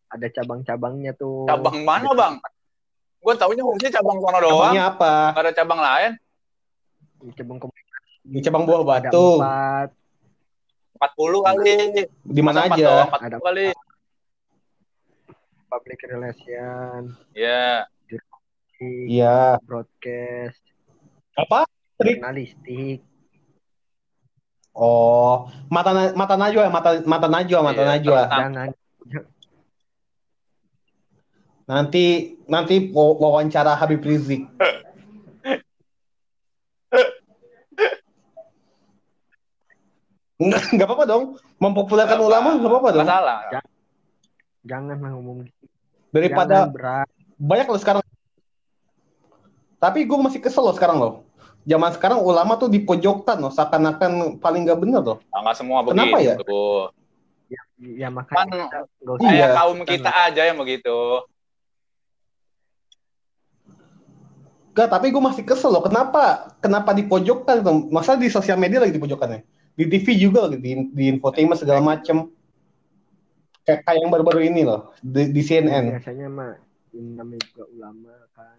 ada cabang-cabangnya tuh. Cabang mana bang? Gue taunya harusnya cabang sono doang. Cabangnya apa? Gak ada cabang lain. Cabang komunikasi Di cabang buah batu. empat. 40 kali. Di mana empat aja? 40 Ada kali. Public relation, Ya. Iya. broadcast, Apa? jurnalistik. Oh, mata na- mata najwa, mata mata najwa, mata Iya, najwa. Ah. Jangan Nanti nanti wa- wawancara Habib Rizik. Enggak, enggak apa-apa dong. Mempopulerkan Nggak ulama enggak apa-apa dong. Masalah. jangan ngomong gitu. Daripada Jangan berat. banyak loh sekarang. Tapi gue masih kesel loh sekarang loh. Zaman sekarang ulama tuh dipojokkan loh, seakan-akan paling nggak bener loh. Nah, nggak semua begitu. Kenapa ya? Ya makanya Kan kita kayak Iya. kaum kita aja yang begitu. Enggak, tapi gue masih kesel loh. Kenapa? Kenapa dipojokkan? tuh? Masa di sosial media lagi dipojokkan ya? Di TV juga lagi, di, di infotainment segala macem. Kayak, kayak yang baru-baru ini loh, di, di CNN. biasanya mah ini namanya juga ulama kan.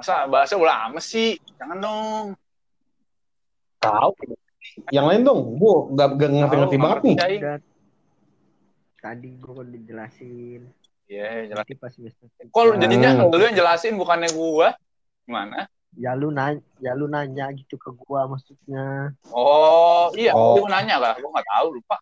Masa bahasa ulama sih? Jangan dong. Tahu. Yang lain dong, gue nggak nggak ngerti-ngerti banget nih. tadi gue udah dijelasin. Iya, jelas. Nanti pas semester tiga. Kok lu jadinya Hmm. lu yang jelasin bukannya gua? Gimana? ya lu nanya ya lu nanya gitu ke gua maksudnya Oh, iya. Oh. Gue nanya kah? Gue nggak tahu, lupa.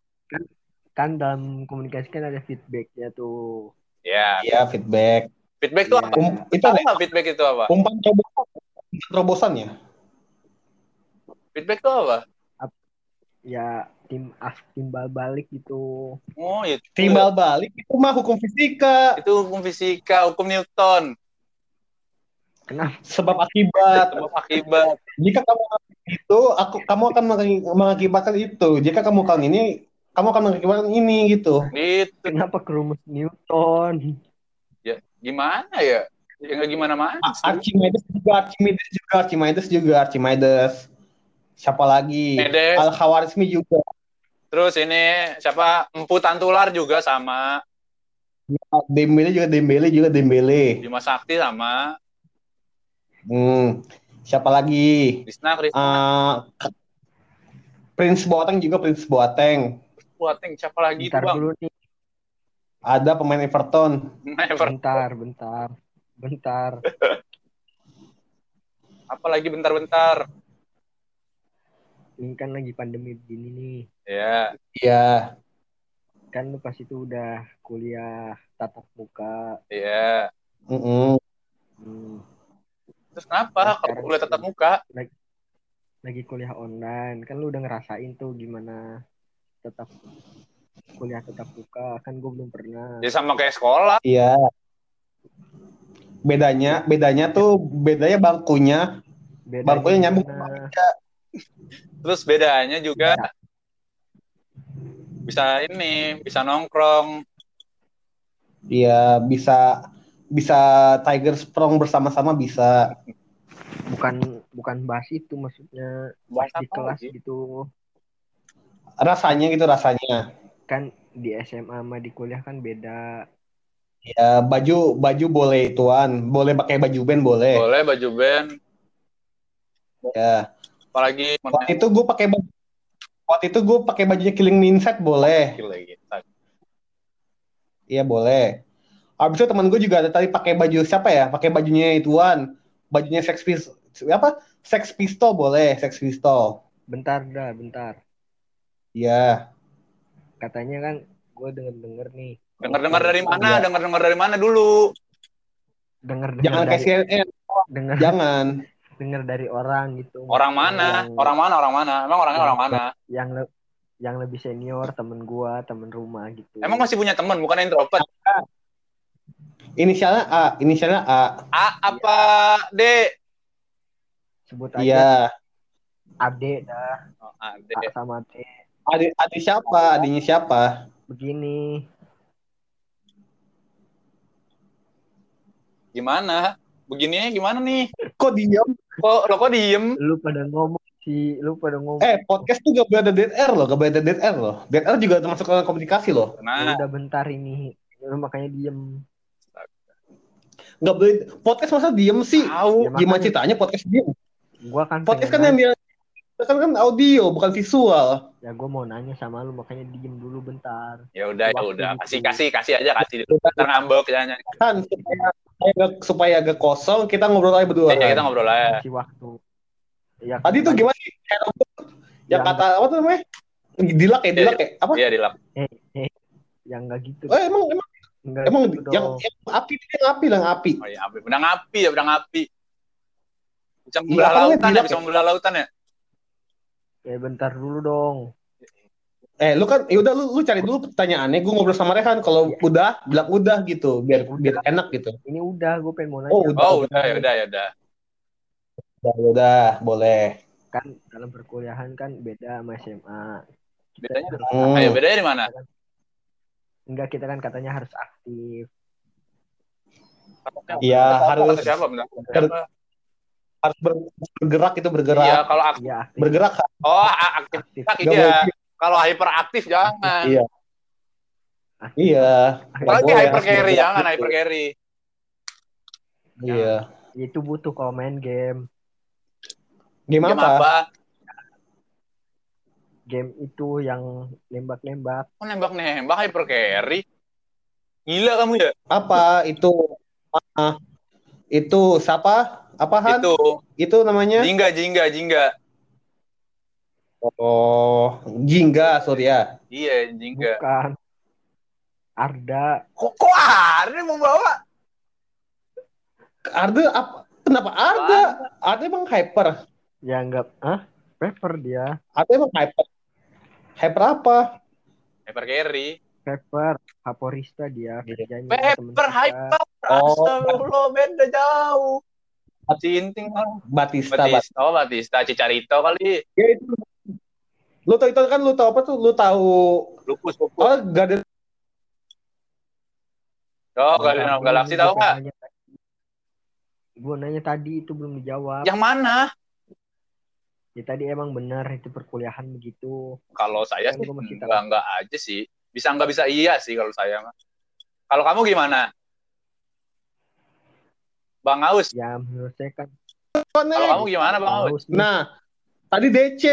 kan dalam komunikasi kan ada feedbacknya tuh Ya. Iya, feedback. Feedback itu Iya. apa? Um, itu nggak feedback itu apa? umpan terobosan. Umpan terobosan ya? Feedback itu apa? ya tim as timbal balik gitu Oh, itu. Timbal balik itu mah hukum fisika. Itu hukum fisika, hukum Newton. kenapa Sebab akibat. Sebab akibat. Jika kamu itu, aku kamu akan mengakibatkan itu. Jika kamu melakukan ini, kamu akan mengakibatkan ini gitu. Gitu. kenapa ke rumus Newton Ya, gimana ya? Ya nggak gimana-mana. A- sih. Archimedes juga, Archimedes juga, Archimedes juga, Archimedes. Siapa lagi? Al Khawarizmi juga. Terus ini siapa? Empu Tantular juga sama. Dembele juga, Dembele juga, Dembele. Bima Sakti sama. Hmm. Siapa lagi? Krisna, Krisna. Ah, Prince Boateng juga, Prince Boateng. Buating, siapa lagi itu bentar bang? dulu nih Ada pemain Everton. Never. bentar bentar bentar Apa lagi bentar-bentar? Ini kan lagi pandemi begini nih Ya, Iya. kan lu pas itu udah kuliah tatap muka ya. Mm-mm. hmm, Terus kenapa kalau kuliah tatap muka? lagi kuliah online kan lu udah ngerasain tuh gimana tetap kuliah tetap muka kan gue belum pernah Ya sama kayak sekolah. Iya. Bedanya, bedanya tuh bedanya bangkunya, Bedanya bangkunya nyambung? Terus bedanya juga bisa ini, bisa nongkrong. Iya bisa bisa Tiger Sprong bersama-sama bisa. bukan bukan bahas itu maksudnya Bahas di kelas lagi? gitu Rasanya gitu rasanya. kan di SMA sama di kuliah kan beda Ya baju baju boleh tuan, boleh pakai baju band boleh. Boleh baju band. Ya. Apalagi Waktu itu gue pakai baju Waktu itu gue pakai bajunya Killing Me Inside boleh. Iya boleh. Abis itu teman gue juga ada tadi pakai baju siapa ya? Pakai bajunya ituan, bajunya Sex Pistol, apa? Sex Pistol boleh, Sex Pistol. bentar dah bentar Iya. katanya kan gue denger denger nih Dengar-dengar dari mana? Iya. Dengar-dengar dari mana dulu? denger Jangan denger kayak dari CNN, denger jangan. Denger dari orang gitu Orang mana? yang, Orang mana? Orang mana? Emang orangnya orang mana? yang le- yang lebih senior temen gua temen rumah gitu Emang masih punya teman, bukan introvert? Inisialnya A, inisialnya A. A apa D? sebut aja Iya. ade dah Oh, A, D. A sama D Adik adik siapa? Adiknya siapa? begini Gimana? Begininya gimana nih? Kok diam? Kok lo kok diem? lu pada ngomong sih lu pada ngomong Eh, podcast tuh gak boleh ada dead air loh, gak boleh ada dead air loh. Dead air juga termasuk dalam komunikasi loh. Nah, udah bentar ini lu makanya diem Gak boleh podcast masa diem sih? tahu. Ya, Gimana ceritanya podcast diem? gua kan Podcast kan yang dia kan kan audio bukan visual. Ya gua mau nanya sama lu makanya diem dulu bentar Ya udah, ya udah. Kasih, kasih, kasih aja, kasih. Ntar ngambek ya. Ya, Kan supaya agak, supaya agak kosong kita ngobrol aja berdua. ya, kan? kita ngobrol aja. kasih waktu ya Tadi tuh gimana sih? Kayak Yang Yang- kata apa tuh namanya? Dilak ya, dilak ya? Apa? Iya, dilap. yang enggak gitu Oh, emang emang enggak emang gitu yang, yang api yang api yang api. Oh iya, api. Benang api ya, benang api. Bisa membelah lautan ya, bisa ya? membelah lautan ya. Ya bentar dulu dong Eh, lu kan, ya udah lu, lu cari dulu pertanyaannya. Gue ngobrol sama Rehan. Kalau Iya. udah, bilang udah gitu, biar Udah. biar enak gitu. ini udah gue pengen mau nanya Oh, udah. Oh, udah, ya udah, ya udah. Udah, ya udah, boleh. kan dalam perkuliahan kan beda sama SMA kita Bedanya harus- Hmm. Ayo, bedanya di mana? enggak kita kan katanya harus aktif Iya, harus- siapa? Siapa? Harus ber- bergerak itu bergerak. Iya, kalau aktif. iya aktif Bergerak. Oh, aktif. aktif iya. boleh. Kalau hyperaktif jangan. Iya. Iya. Apalagi hyper carry, jangan hyper carry. Iya. itu butuh kalau main game Gimana Game apa? apa? game itu yang nembak-nembak Kok nembak-nembak hyper carry? Gila kamu ya? Apa itu? Ah, itu siapa? Apaan? Itu Itu namanya? jingga jingga jingga. Oh, Jingga, Surya. Iya jingga. Bukan. Arda. Kok kok mau bawa? Arda apa? Kenapa Arda? Arda emang hyper. Ya enggak. Hah? Pepper dia. Arda emang hyper. Hyper apa? Hyper carry. Pepper. Vaporista dia. Kerjanya kita. hyper. Oh. Astagfirullah beda jauh. Cinting lah. Batista. Batista. Batista, oh Batista, Cicarito kali. Ya, itu. Lu tau itu kan lu tau apa tuh? Lu tahu Lupus, lupus. oh Garden Oh, Guardian of Galaxy tahu nggak? Gue nanya tadi itu belum dijawab. Yang mana? Ya tadi emang benar itu perkuliahan begitu. Kalau saya Kan sih enggak enggak aja sih. Bisa enggak bisa iya sih kalau saya mah. Kalau kamu gimana? Bang Aus, Ya menurut saya kan kalau kamu gimana Bang Aus? Nah, tadi DC.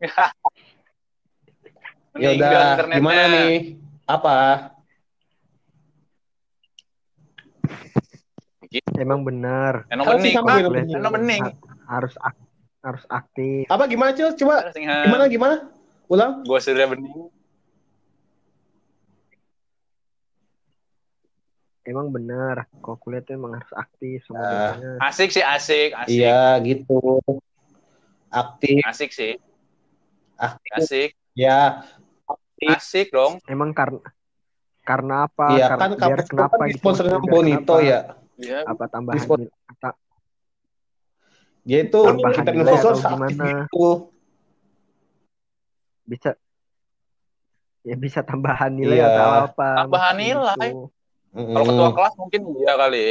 Ya udah, gimana nih? Apa? emang benar. Eno Kalau bening, bilang bening. Harus harus aktif. Apa gimana, Cil? Coba Gimana? gimana gimana? Ulang. Gua sudah bening. Emang benar. Kalau kuliah tuh emang harus aktif sama Ah. dosennya. Asik sih, asik, asik. Iya, gitu. Aktif, Asik sih, aktif. asik. Ya, Asik dong. Emang karena karena apa? iya karena kan biar itu kenapa kan gitu? sama Biar Bonito kenapa? ya. Iya. Apa tambahan Dispon- nil- ta- Dia itu Tambahan kita nilai investor atau aktif gimana? gitu. bisa ya bisa tambahan nilai Iya. atau apa? Tambahan nilai. Gitu. Kalau ketua kelas mungkin iya kali.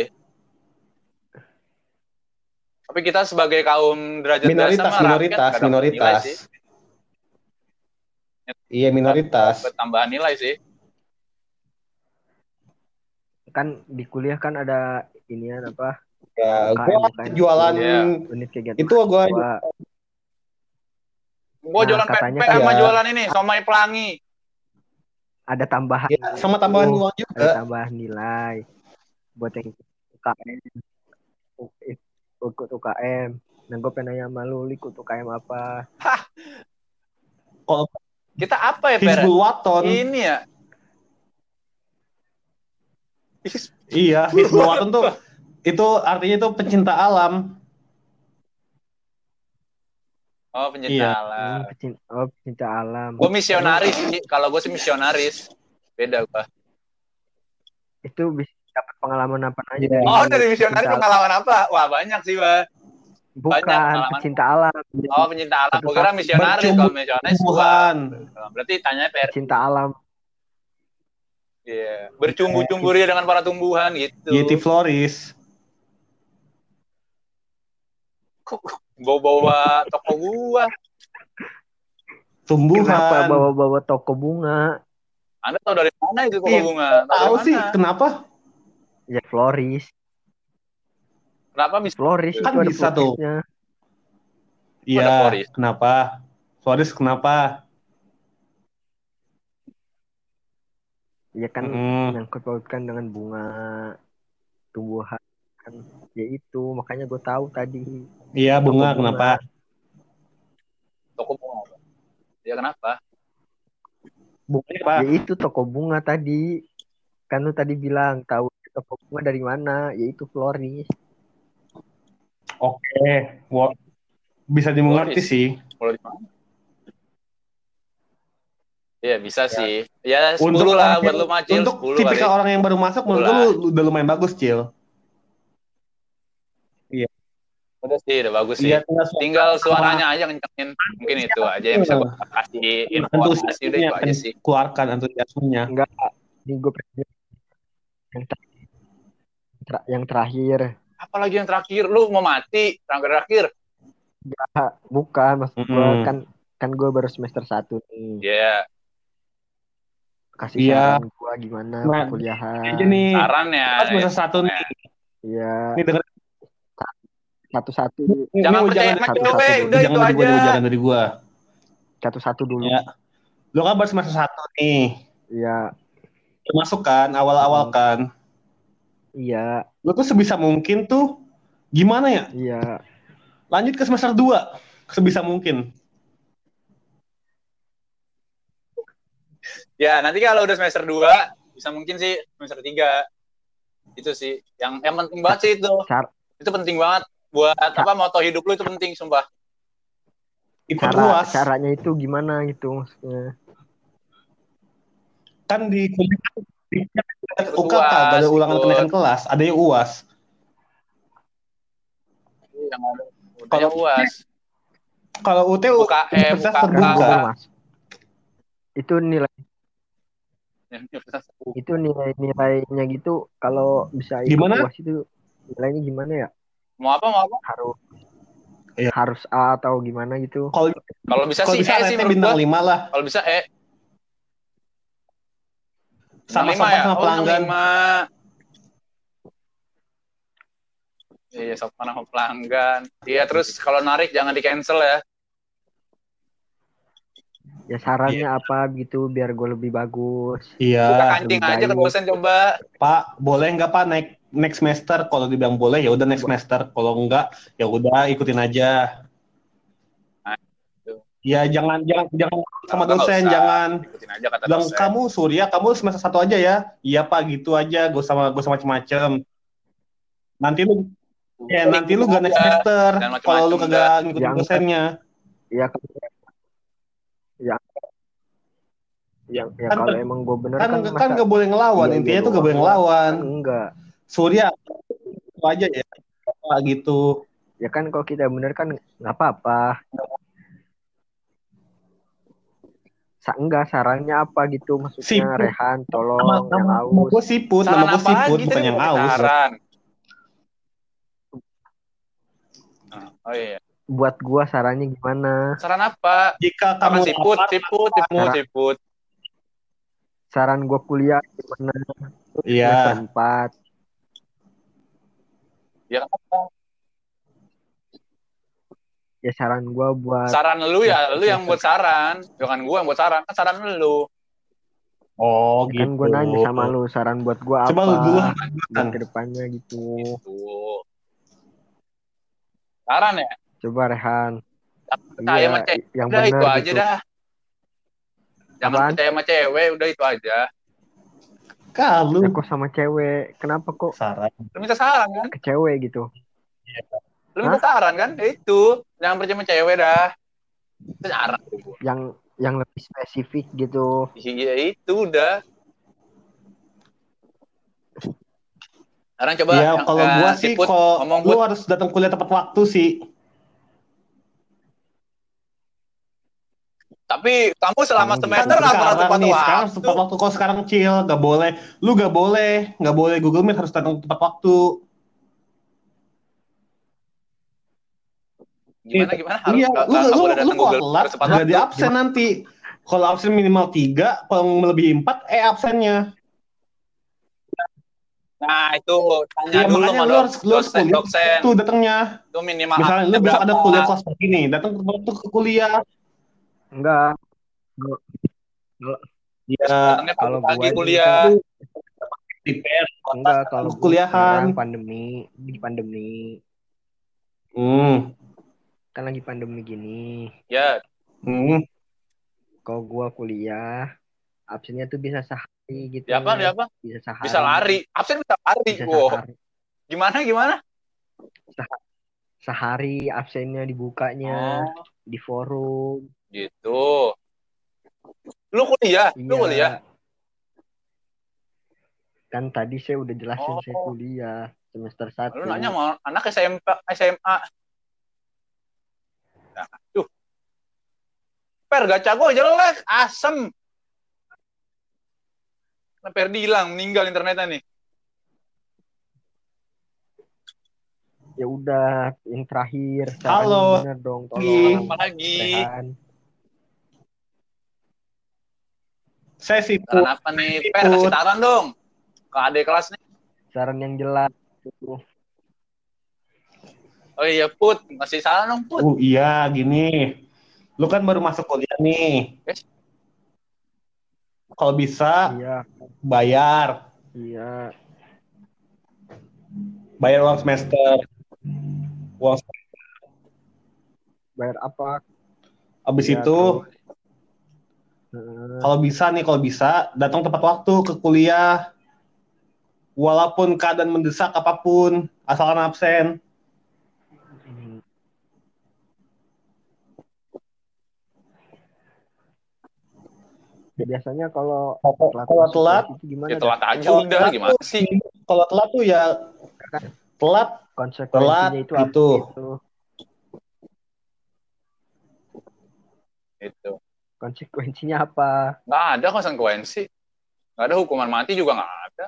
Tapi kita sebagai kaum derajat minoritas, mah minoritas, rakyat nilai minoritas. sih. Iya, minoritas. Tambahan nilai sih. Kan di kuliah kan ada inian apa? Ya, UKM, gua UKM. jualan Iya. Unit kegiatan. itu gua. Gua Nah, jualan katanya pempek sama kan- jualan ini, somai pelangi. Ada tambahan ya, sama tambahan Oh, uang ada juga. tambahan nilai buat yang UKM ikut UKM nah gue pengen nanya sama lu ikut UKM apa Kalau Kita apa ya, Per? Hizbul Waton, Ini ya. iya, Hizbul Waton tuh itu artinya itu pencinta alam. Oh, pencinta Iya. alam. Hmm, pecinta, oh pecinta alam Gue misionaris sih. Kalau gue sih misionaris. Beda gua. itu bisa dapat pengalaman apa aja Iya. dari Oh, dari misionaris pengalaman apa? Wah, banyak sih, Bah. bukan pengalaman. pecinta alam Oh, pencinta alam. Gue kira misionaris. Kalau misionaris. Tuhan. Berarti tanya Per. pecinta alam Iya. Bercumbu-cumbu ria dengan para tumbuhan gitu. Yeti Floris. Bawa-bawa toko gua. Tumbuhan. kenapa bawa-bawa toko bunga Anda tahu dari mana itu toko Iya, bunga? Tahu dari sih mana? kenapa? ya Floris Kenapa bisa? Floris Kan itu bisa tuh. Iya, kenapa? Floris kenapa? ya kan Mm. nyangkut pautkan dengan bunga tumbuhan kan ya itu makanya gue tahu tadi Iya, bunga Toko bunga. kenapa? Toko bunga. Ya kenapa? Bunganya apa? ya itu toko bunga tadi kan lu tadi bilang tahu toko bunga dari mana ya itu Floris Oke, Wo- bisa dimengerti Floris. sih. Kalau di mana? Iya bisa sih. Ya 10 Untuk lah buat lu macil Untuk 10 kali. tipikal orang yang baru masuk, menurut lu udah lumayan bagus, Cil. Udah sih, udah bagus sih. Iya, tinggal suara- Tinggal suaranya aja kencengin. Mungkin itu aja yang bisa gua kasih informasi udah itu aja sih. keluarkan antusiasmenya. enggak ini gue pengen yang ter- ter- yang terakhir Apalagi yang terakhir lu mau mati, terakhir terakhir. Ah, bukan maksud gue Mm-mm. kan kan gue baru semester satu nih Ya, kasih Iya. saran gue gimana Nah, perkuliahan Aja nih. sarannya. Pas semester satu nih. Iya Nih denger satu-satu Jangan percaya sama satu- satu- udah jangan itu dari gua, aja. nih, jangan dari gua. satu-satu dulu Ya. Lu kan baru semester satu nih. Iya masuk kan, awal-awal Hmm. kan. iya Lu tuh sebisa mungkin tuh Gimana ya? Iya. Lanjut ke semester 2 sebisa mungkin. Ya, nanti kalau udah semester 2 bisa mungkin sih semester 3. Itu sih yang yang penting banget sih itu. Car- Itu penting banget buat apa moto hidup lu itu penting sumpah. Ikut cara UAS. caranya itu gimana gitu maksudnya. Kan di kuliah UKK ada ulangan kenaikan kelas, ada yang UAS. Yang udah Kalau- UAS. Kalau UT UKM, UKK. Terbuka. Itu nilai itu nilai-nilainya gitu kalau bisa ikut Gimana? UAS itu nilainya gimana ya? Mau apa mau apa? Harus Iya. harus A atau gimana gitu. Kalau Kalau bisa sih bisa E sih bintang. 5 lah. Kalau bisa E. Sama lima sopan sama Oh, pelanggan. lima. Iya, sopan sama pelanggan. Iya, terus kalau narik jangan di cancel ya. Ya sarannya apa gitu biar gue lebih bagus. Kita Iya, kancing lebih aja ke dosen coba. Pak, boleh nggak Pak naik next semester? Kalau dibilang boleh ya udah next semester. Kalau enggak ya udah ikutin aja. Nah, itu. Ya jangan jangan jangan sama dosen, usah. jangan Ikutin aja kata bilang dosen. kamu Surya, kamu semester satu aja ya. Iya Pak, gitu aja. Gue sama gue sama macem-macem. Nanti lu ya nanti lu gak next semester kalau lu kagak ngikutin Yang- dosennya. Ya ya yang ya Kan- kalau emang gue bener Kan kan, kan gak boleh ngelawan. Iya, iya Intinya tuh gak boleh ngelawan. kan enggak. Surya itu aja ya. Pak, gitu. Ya kan kalau kita bener kan nggak apa-apa. Sa enggak sarannya apa gitu maksudnya Siput. Rehan tolong Nama, yang nama, nama aus. gue siput, Saran nama gue apa siput, bukan yang mau aus. Saran. Nah, Oh iya. Buat gua sarannya gimana? Saran apa? Jika Apa kamu siput, lapar, siput, siput, Saran. siput. Saran gua kuliah gimana? Iya. 4. Ya apa? Ya saran gua buat Saran lu ya, Ya, lu yang ya. buat saran. Bukan gua yang buat saran, kan saran lu. Oh gitu. kan gua nanya sama lu saran buat gua Coba apa lu dulu buat ke depannya gitu. Tuh. Saran ya? Coba Rehan. Percaya sama cewek. yang Udah benar itu aja gitu. dah. Jangan Apaan? percaya sama cewek, udah itu aja. Kalau Ya kok sama cewek? Kenapa kok saran. Lu minta saran kan? ke cewek gitu? Lu minta saran kan? Ya itu. Jangan percaya sama cewek dah. Itu saran. Yang yang lebih spesifik gitu. Iya itu udah. Sekarang coba Ya yang- kalau gua sih ngomong lu harus datang kuliah tepat waktu sih. Tapi kamu selama Kan semester nggak pernah sekarang tepat nih, sekarang waktu. tepat waktu kalau sekarang chill, gak boleh. Lu gak boleh, gak boleh Google Meet harus datang tepat waktu. Gimana gimana? Harus Iya, nggak- lu nggak lu boleh lu datang Google telat harus tepat gak waktu. di absen nanti. Kalau absen minimal tiga, kalau melebihi empat, eh absennya. Nah itu tanya Iya dulu makanya sama lu harus lu harus kuliah dosen tuh datangnya. itu minimal Misalnya lu besok ada kuliah kelas begini, datang tepat waktu ke kuliah. Enggak. Iya, Kalau pagi gua kuliah. di PR. Enggak kalau gua Kuliahan. pandemi di pandemi Hmm. kan lagi pandemi gini. Ya, Hmm. Kalau gua kuliah absennya tuh bisa sehari gitu. di apa? Di apa? Bisa sehari. Bisa lari. Absen bisa lari. Bisa Wow. sehari. Gimana gimana? Sehari absennya dibukanya Oh, di forum. Gitu. Lu kuliah? Lu Iya. kuliah? Kan tadi saya udah jelasin Oh. saya kuliah semester 1. Lu nanya mau anak SMP, SMA. Nah, Aduh. Per gacha gue jelek, asem. Nah, Perdi hilang, meninggal internetnya nih. Ya udah, yang terakhir. Halo. Bener dong, tolong. Apa lagi? Rehan. Saya sih Saran apa nih? Per, kasih saran dong. Ke adik kelas nih. Saran yang jelas. Oh iya, Put. Kasih saran dong, Put. Oh iya, gini. Lu kan baru masuk kuliah nih. Yes. Kalau bisa Iya, bayar, iya. bayar uang semester. uang bayar apa habis Ya, itu. Heeh. kalau bisa nih kalau bisa datang tepat waktu ke kuliah walaupun keadaan mendesak apa pun asalkan absen Hmm. biasanya kalau telat kalau telat itu gimana Ya telat aja Kalau udah telat gimana tuh- sih? kalau telat tuh ya telat konsekuensinya Telat itu apa itu. gitu Itu. Konsekuensinya apa Nggak ada konsekuensi. Nggak ada hukuman mati juga nggak ada.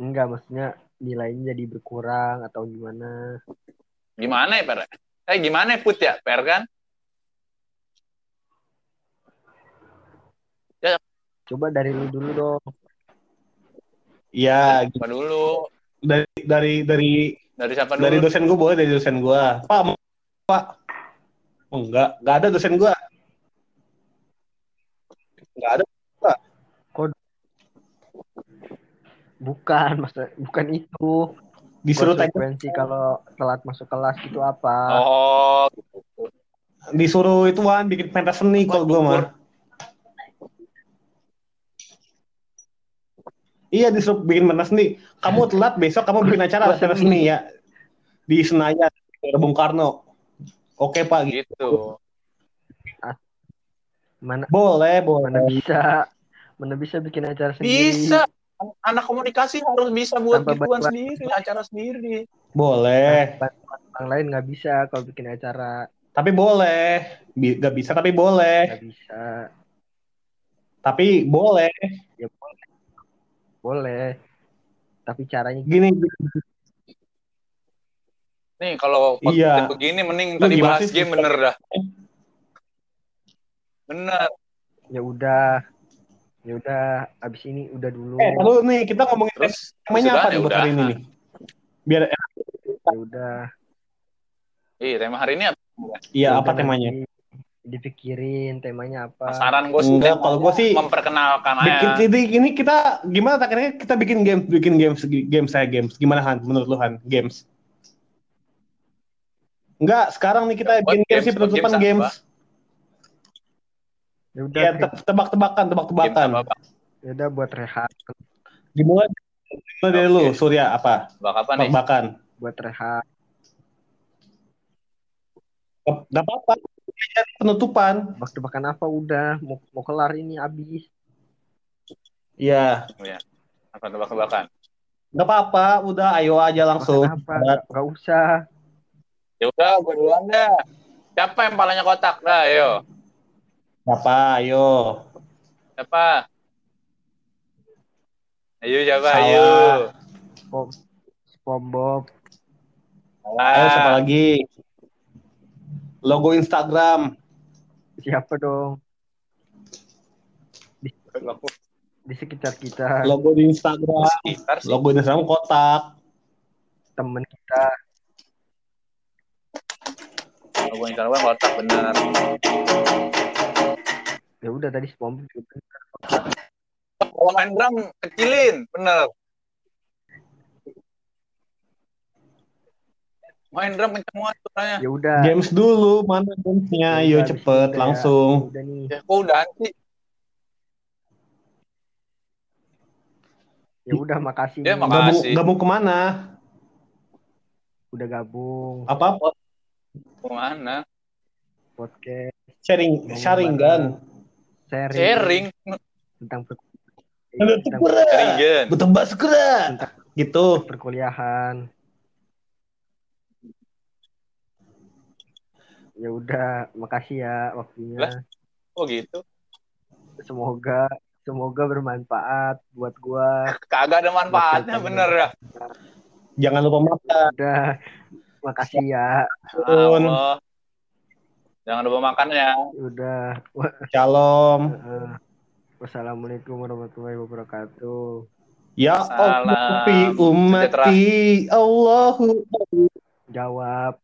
enggak maksudnya nilainya jadi berkurang atau gimana Gimana ya, Per? Eh, gimana ya, Put ya, Per kan? coba dari lu dulu dong ya Apa dulu? dari dari dari Dari siapa dulu? dari dosen gue boleh dari dosen gue pak pak oh, enggak enggak ada dosen gue enggak ada bukan masa bukan itu. Disuruh tanya konsekuensi kalau telat masuk kelas itu apa? Oh, disuruh ituan bikin pentas seni kalau gue mah. Iya disuruh bikin pentas seni. Kamu telat besok kamu bikin acara pentas seni ya. Di Senayan di Bung Karno oke pak gitu. mana boleh mana boleh. bisa? Mana bisa bikin acara sendiri? Bisa. Anak komunikasi harus bisa buat Tanpa gituan bantuan. sendiri, acara sendiri. boleh. Orang lain nggak bisa kalau bikin acara. Tapi boleh. Bi- nggak bisa tapi boleh. Nggak bisa. Tapi boleh. Ya boleh. Boleh. Tapi caranya gini Nih, kalau Iya. begini mending Lu tadi bahas sih, game bener dah. Bener. ya udah. Ya udah abis ini udah dulu. Eh lalu nih kita ngomongin Terus temanya apa ya nih buat hari ini nih? Biar ya udah. Iya, tema hari ini apa? iya Ya apa temanya? dipikirin temanya apa. Saran gue sih, Enggak, kalau gua sih memperkenalkan bikin aja. ini, ini kita gimana takdirnya kita bikin game bikin games games saya games. Gimana Han? Menurut lu Han? Games Enggak, sekarang nih kita bikin games sih penutupan games games. ya udah Iya, te- tebak-tebakan, tebak-tebakan. ya udah buat rehat Dimulai dari lu, Oke. Surya apa? Bak apa nih? Tebak-tebakan. buat rehat Gak apa-apa. Penutupan. tebak-tebakan apa udah mau mau kelar ini abis Iya. Apa tebak-tebakan? Gak apa-apa, udah ayo aja langsung. apa nggak nggak usah Ya udah, gue duluan dah. Siapa yang palanya kotak? Dah, ayo. Apa, ayo. Siapa? Ayo siapa? Salah. Ayo. SpongeBob Ayo siapa lagi? Logo Instagram. siapa dong di sekitar kita Logo di Instagram. Sekitar sih. Logo di Instagram kotak. temen kita Logo Instagram kotak bener. ya udah tadi SpongeBob juga. Kalau main drum kecilin, bener. Main drum kenceng banget suaranya. ya udah Games dulu, mana gamesnya? Ayo Udah, cepet, udah. langsung. udah nih Ya, kok udah sih? ya udah makasih Ya, makasih. Gabung, gabung ke mana? udah gabung Apa? Ke mana? podcast Sharing, Ngomong sharingan. sharing, Sharing. tentang per- Ada tentang. Tentang- Gitu. perkuliahan ya udah makasih ya waktunya Lah. Oh gitu. semoga semoga bermanfaat buat gua Kagak ada manfaatnya, bener ya. Jangan lupa makan. udah makasih ya. Allah. Jangan lupa makan ya. udah. Wah, Shalom. eh, wassalamualaikum warahmatullahi wabarakatuh. Ya Allah fi ummati Allahu jawab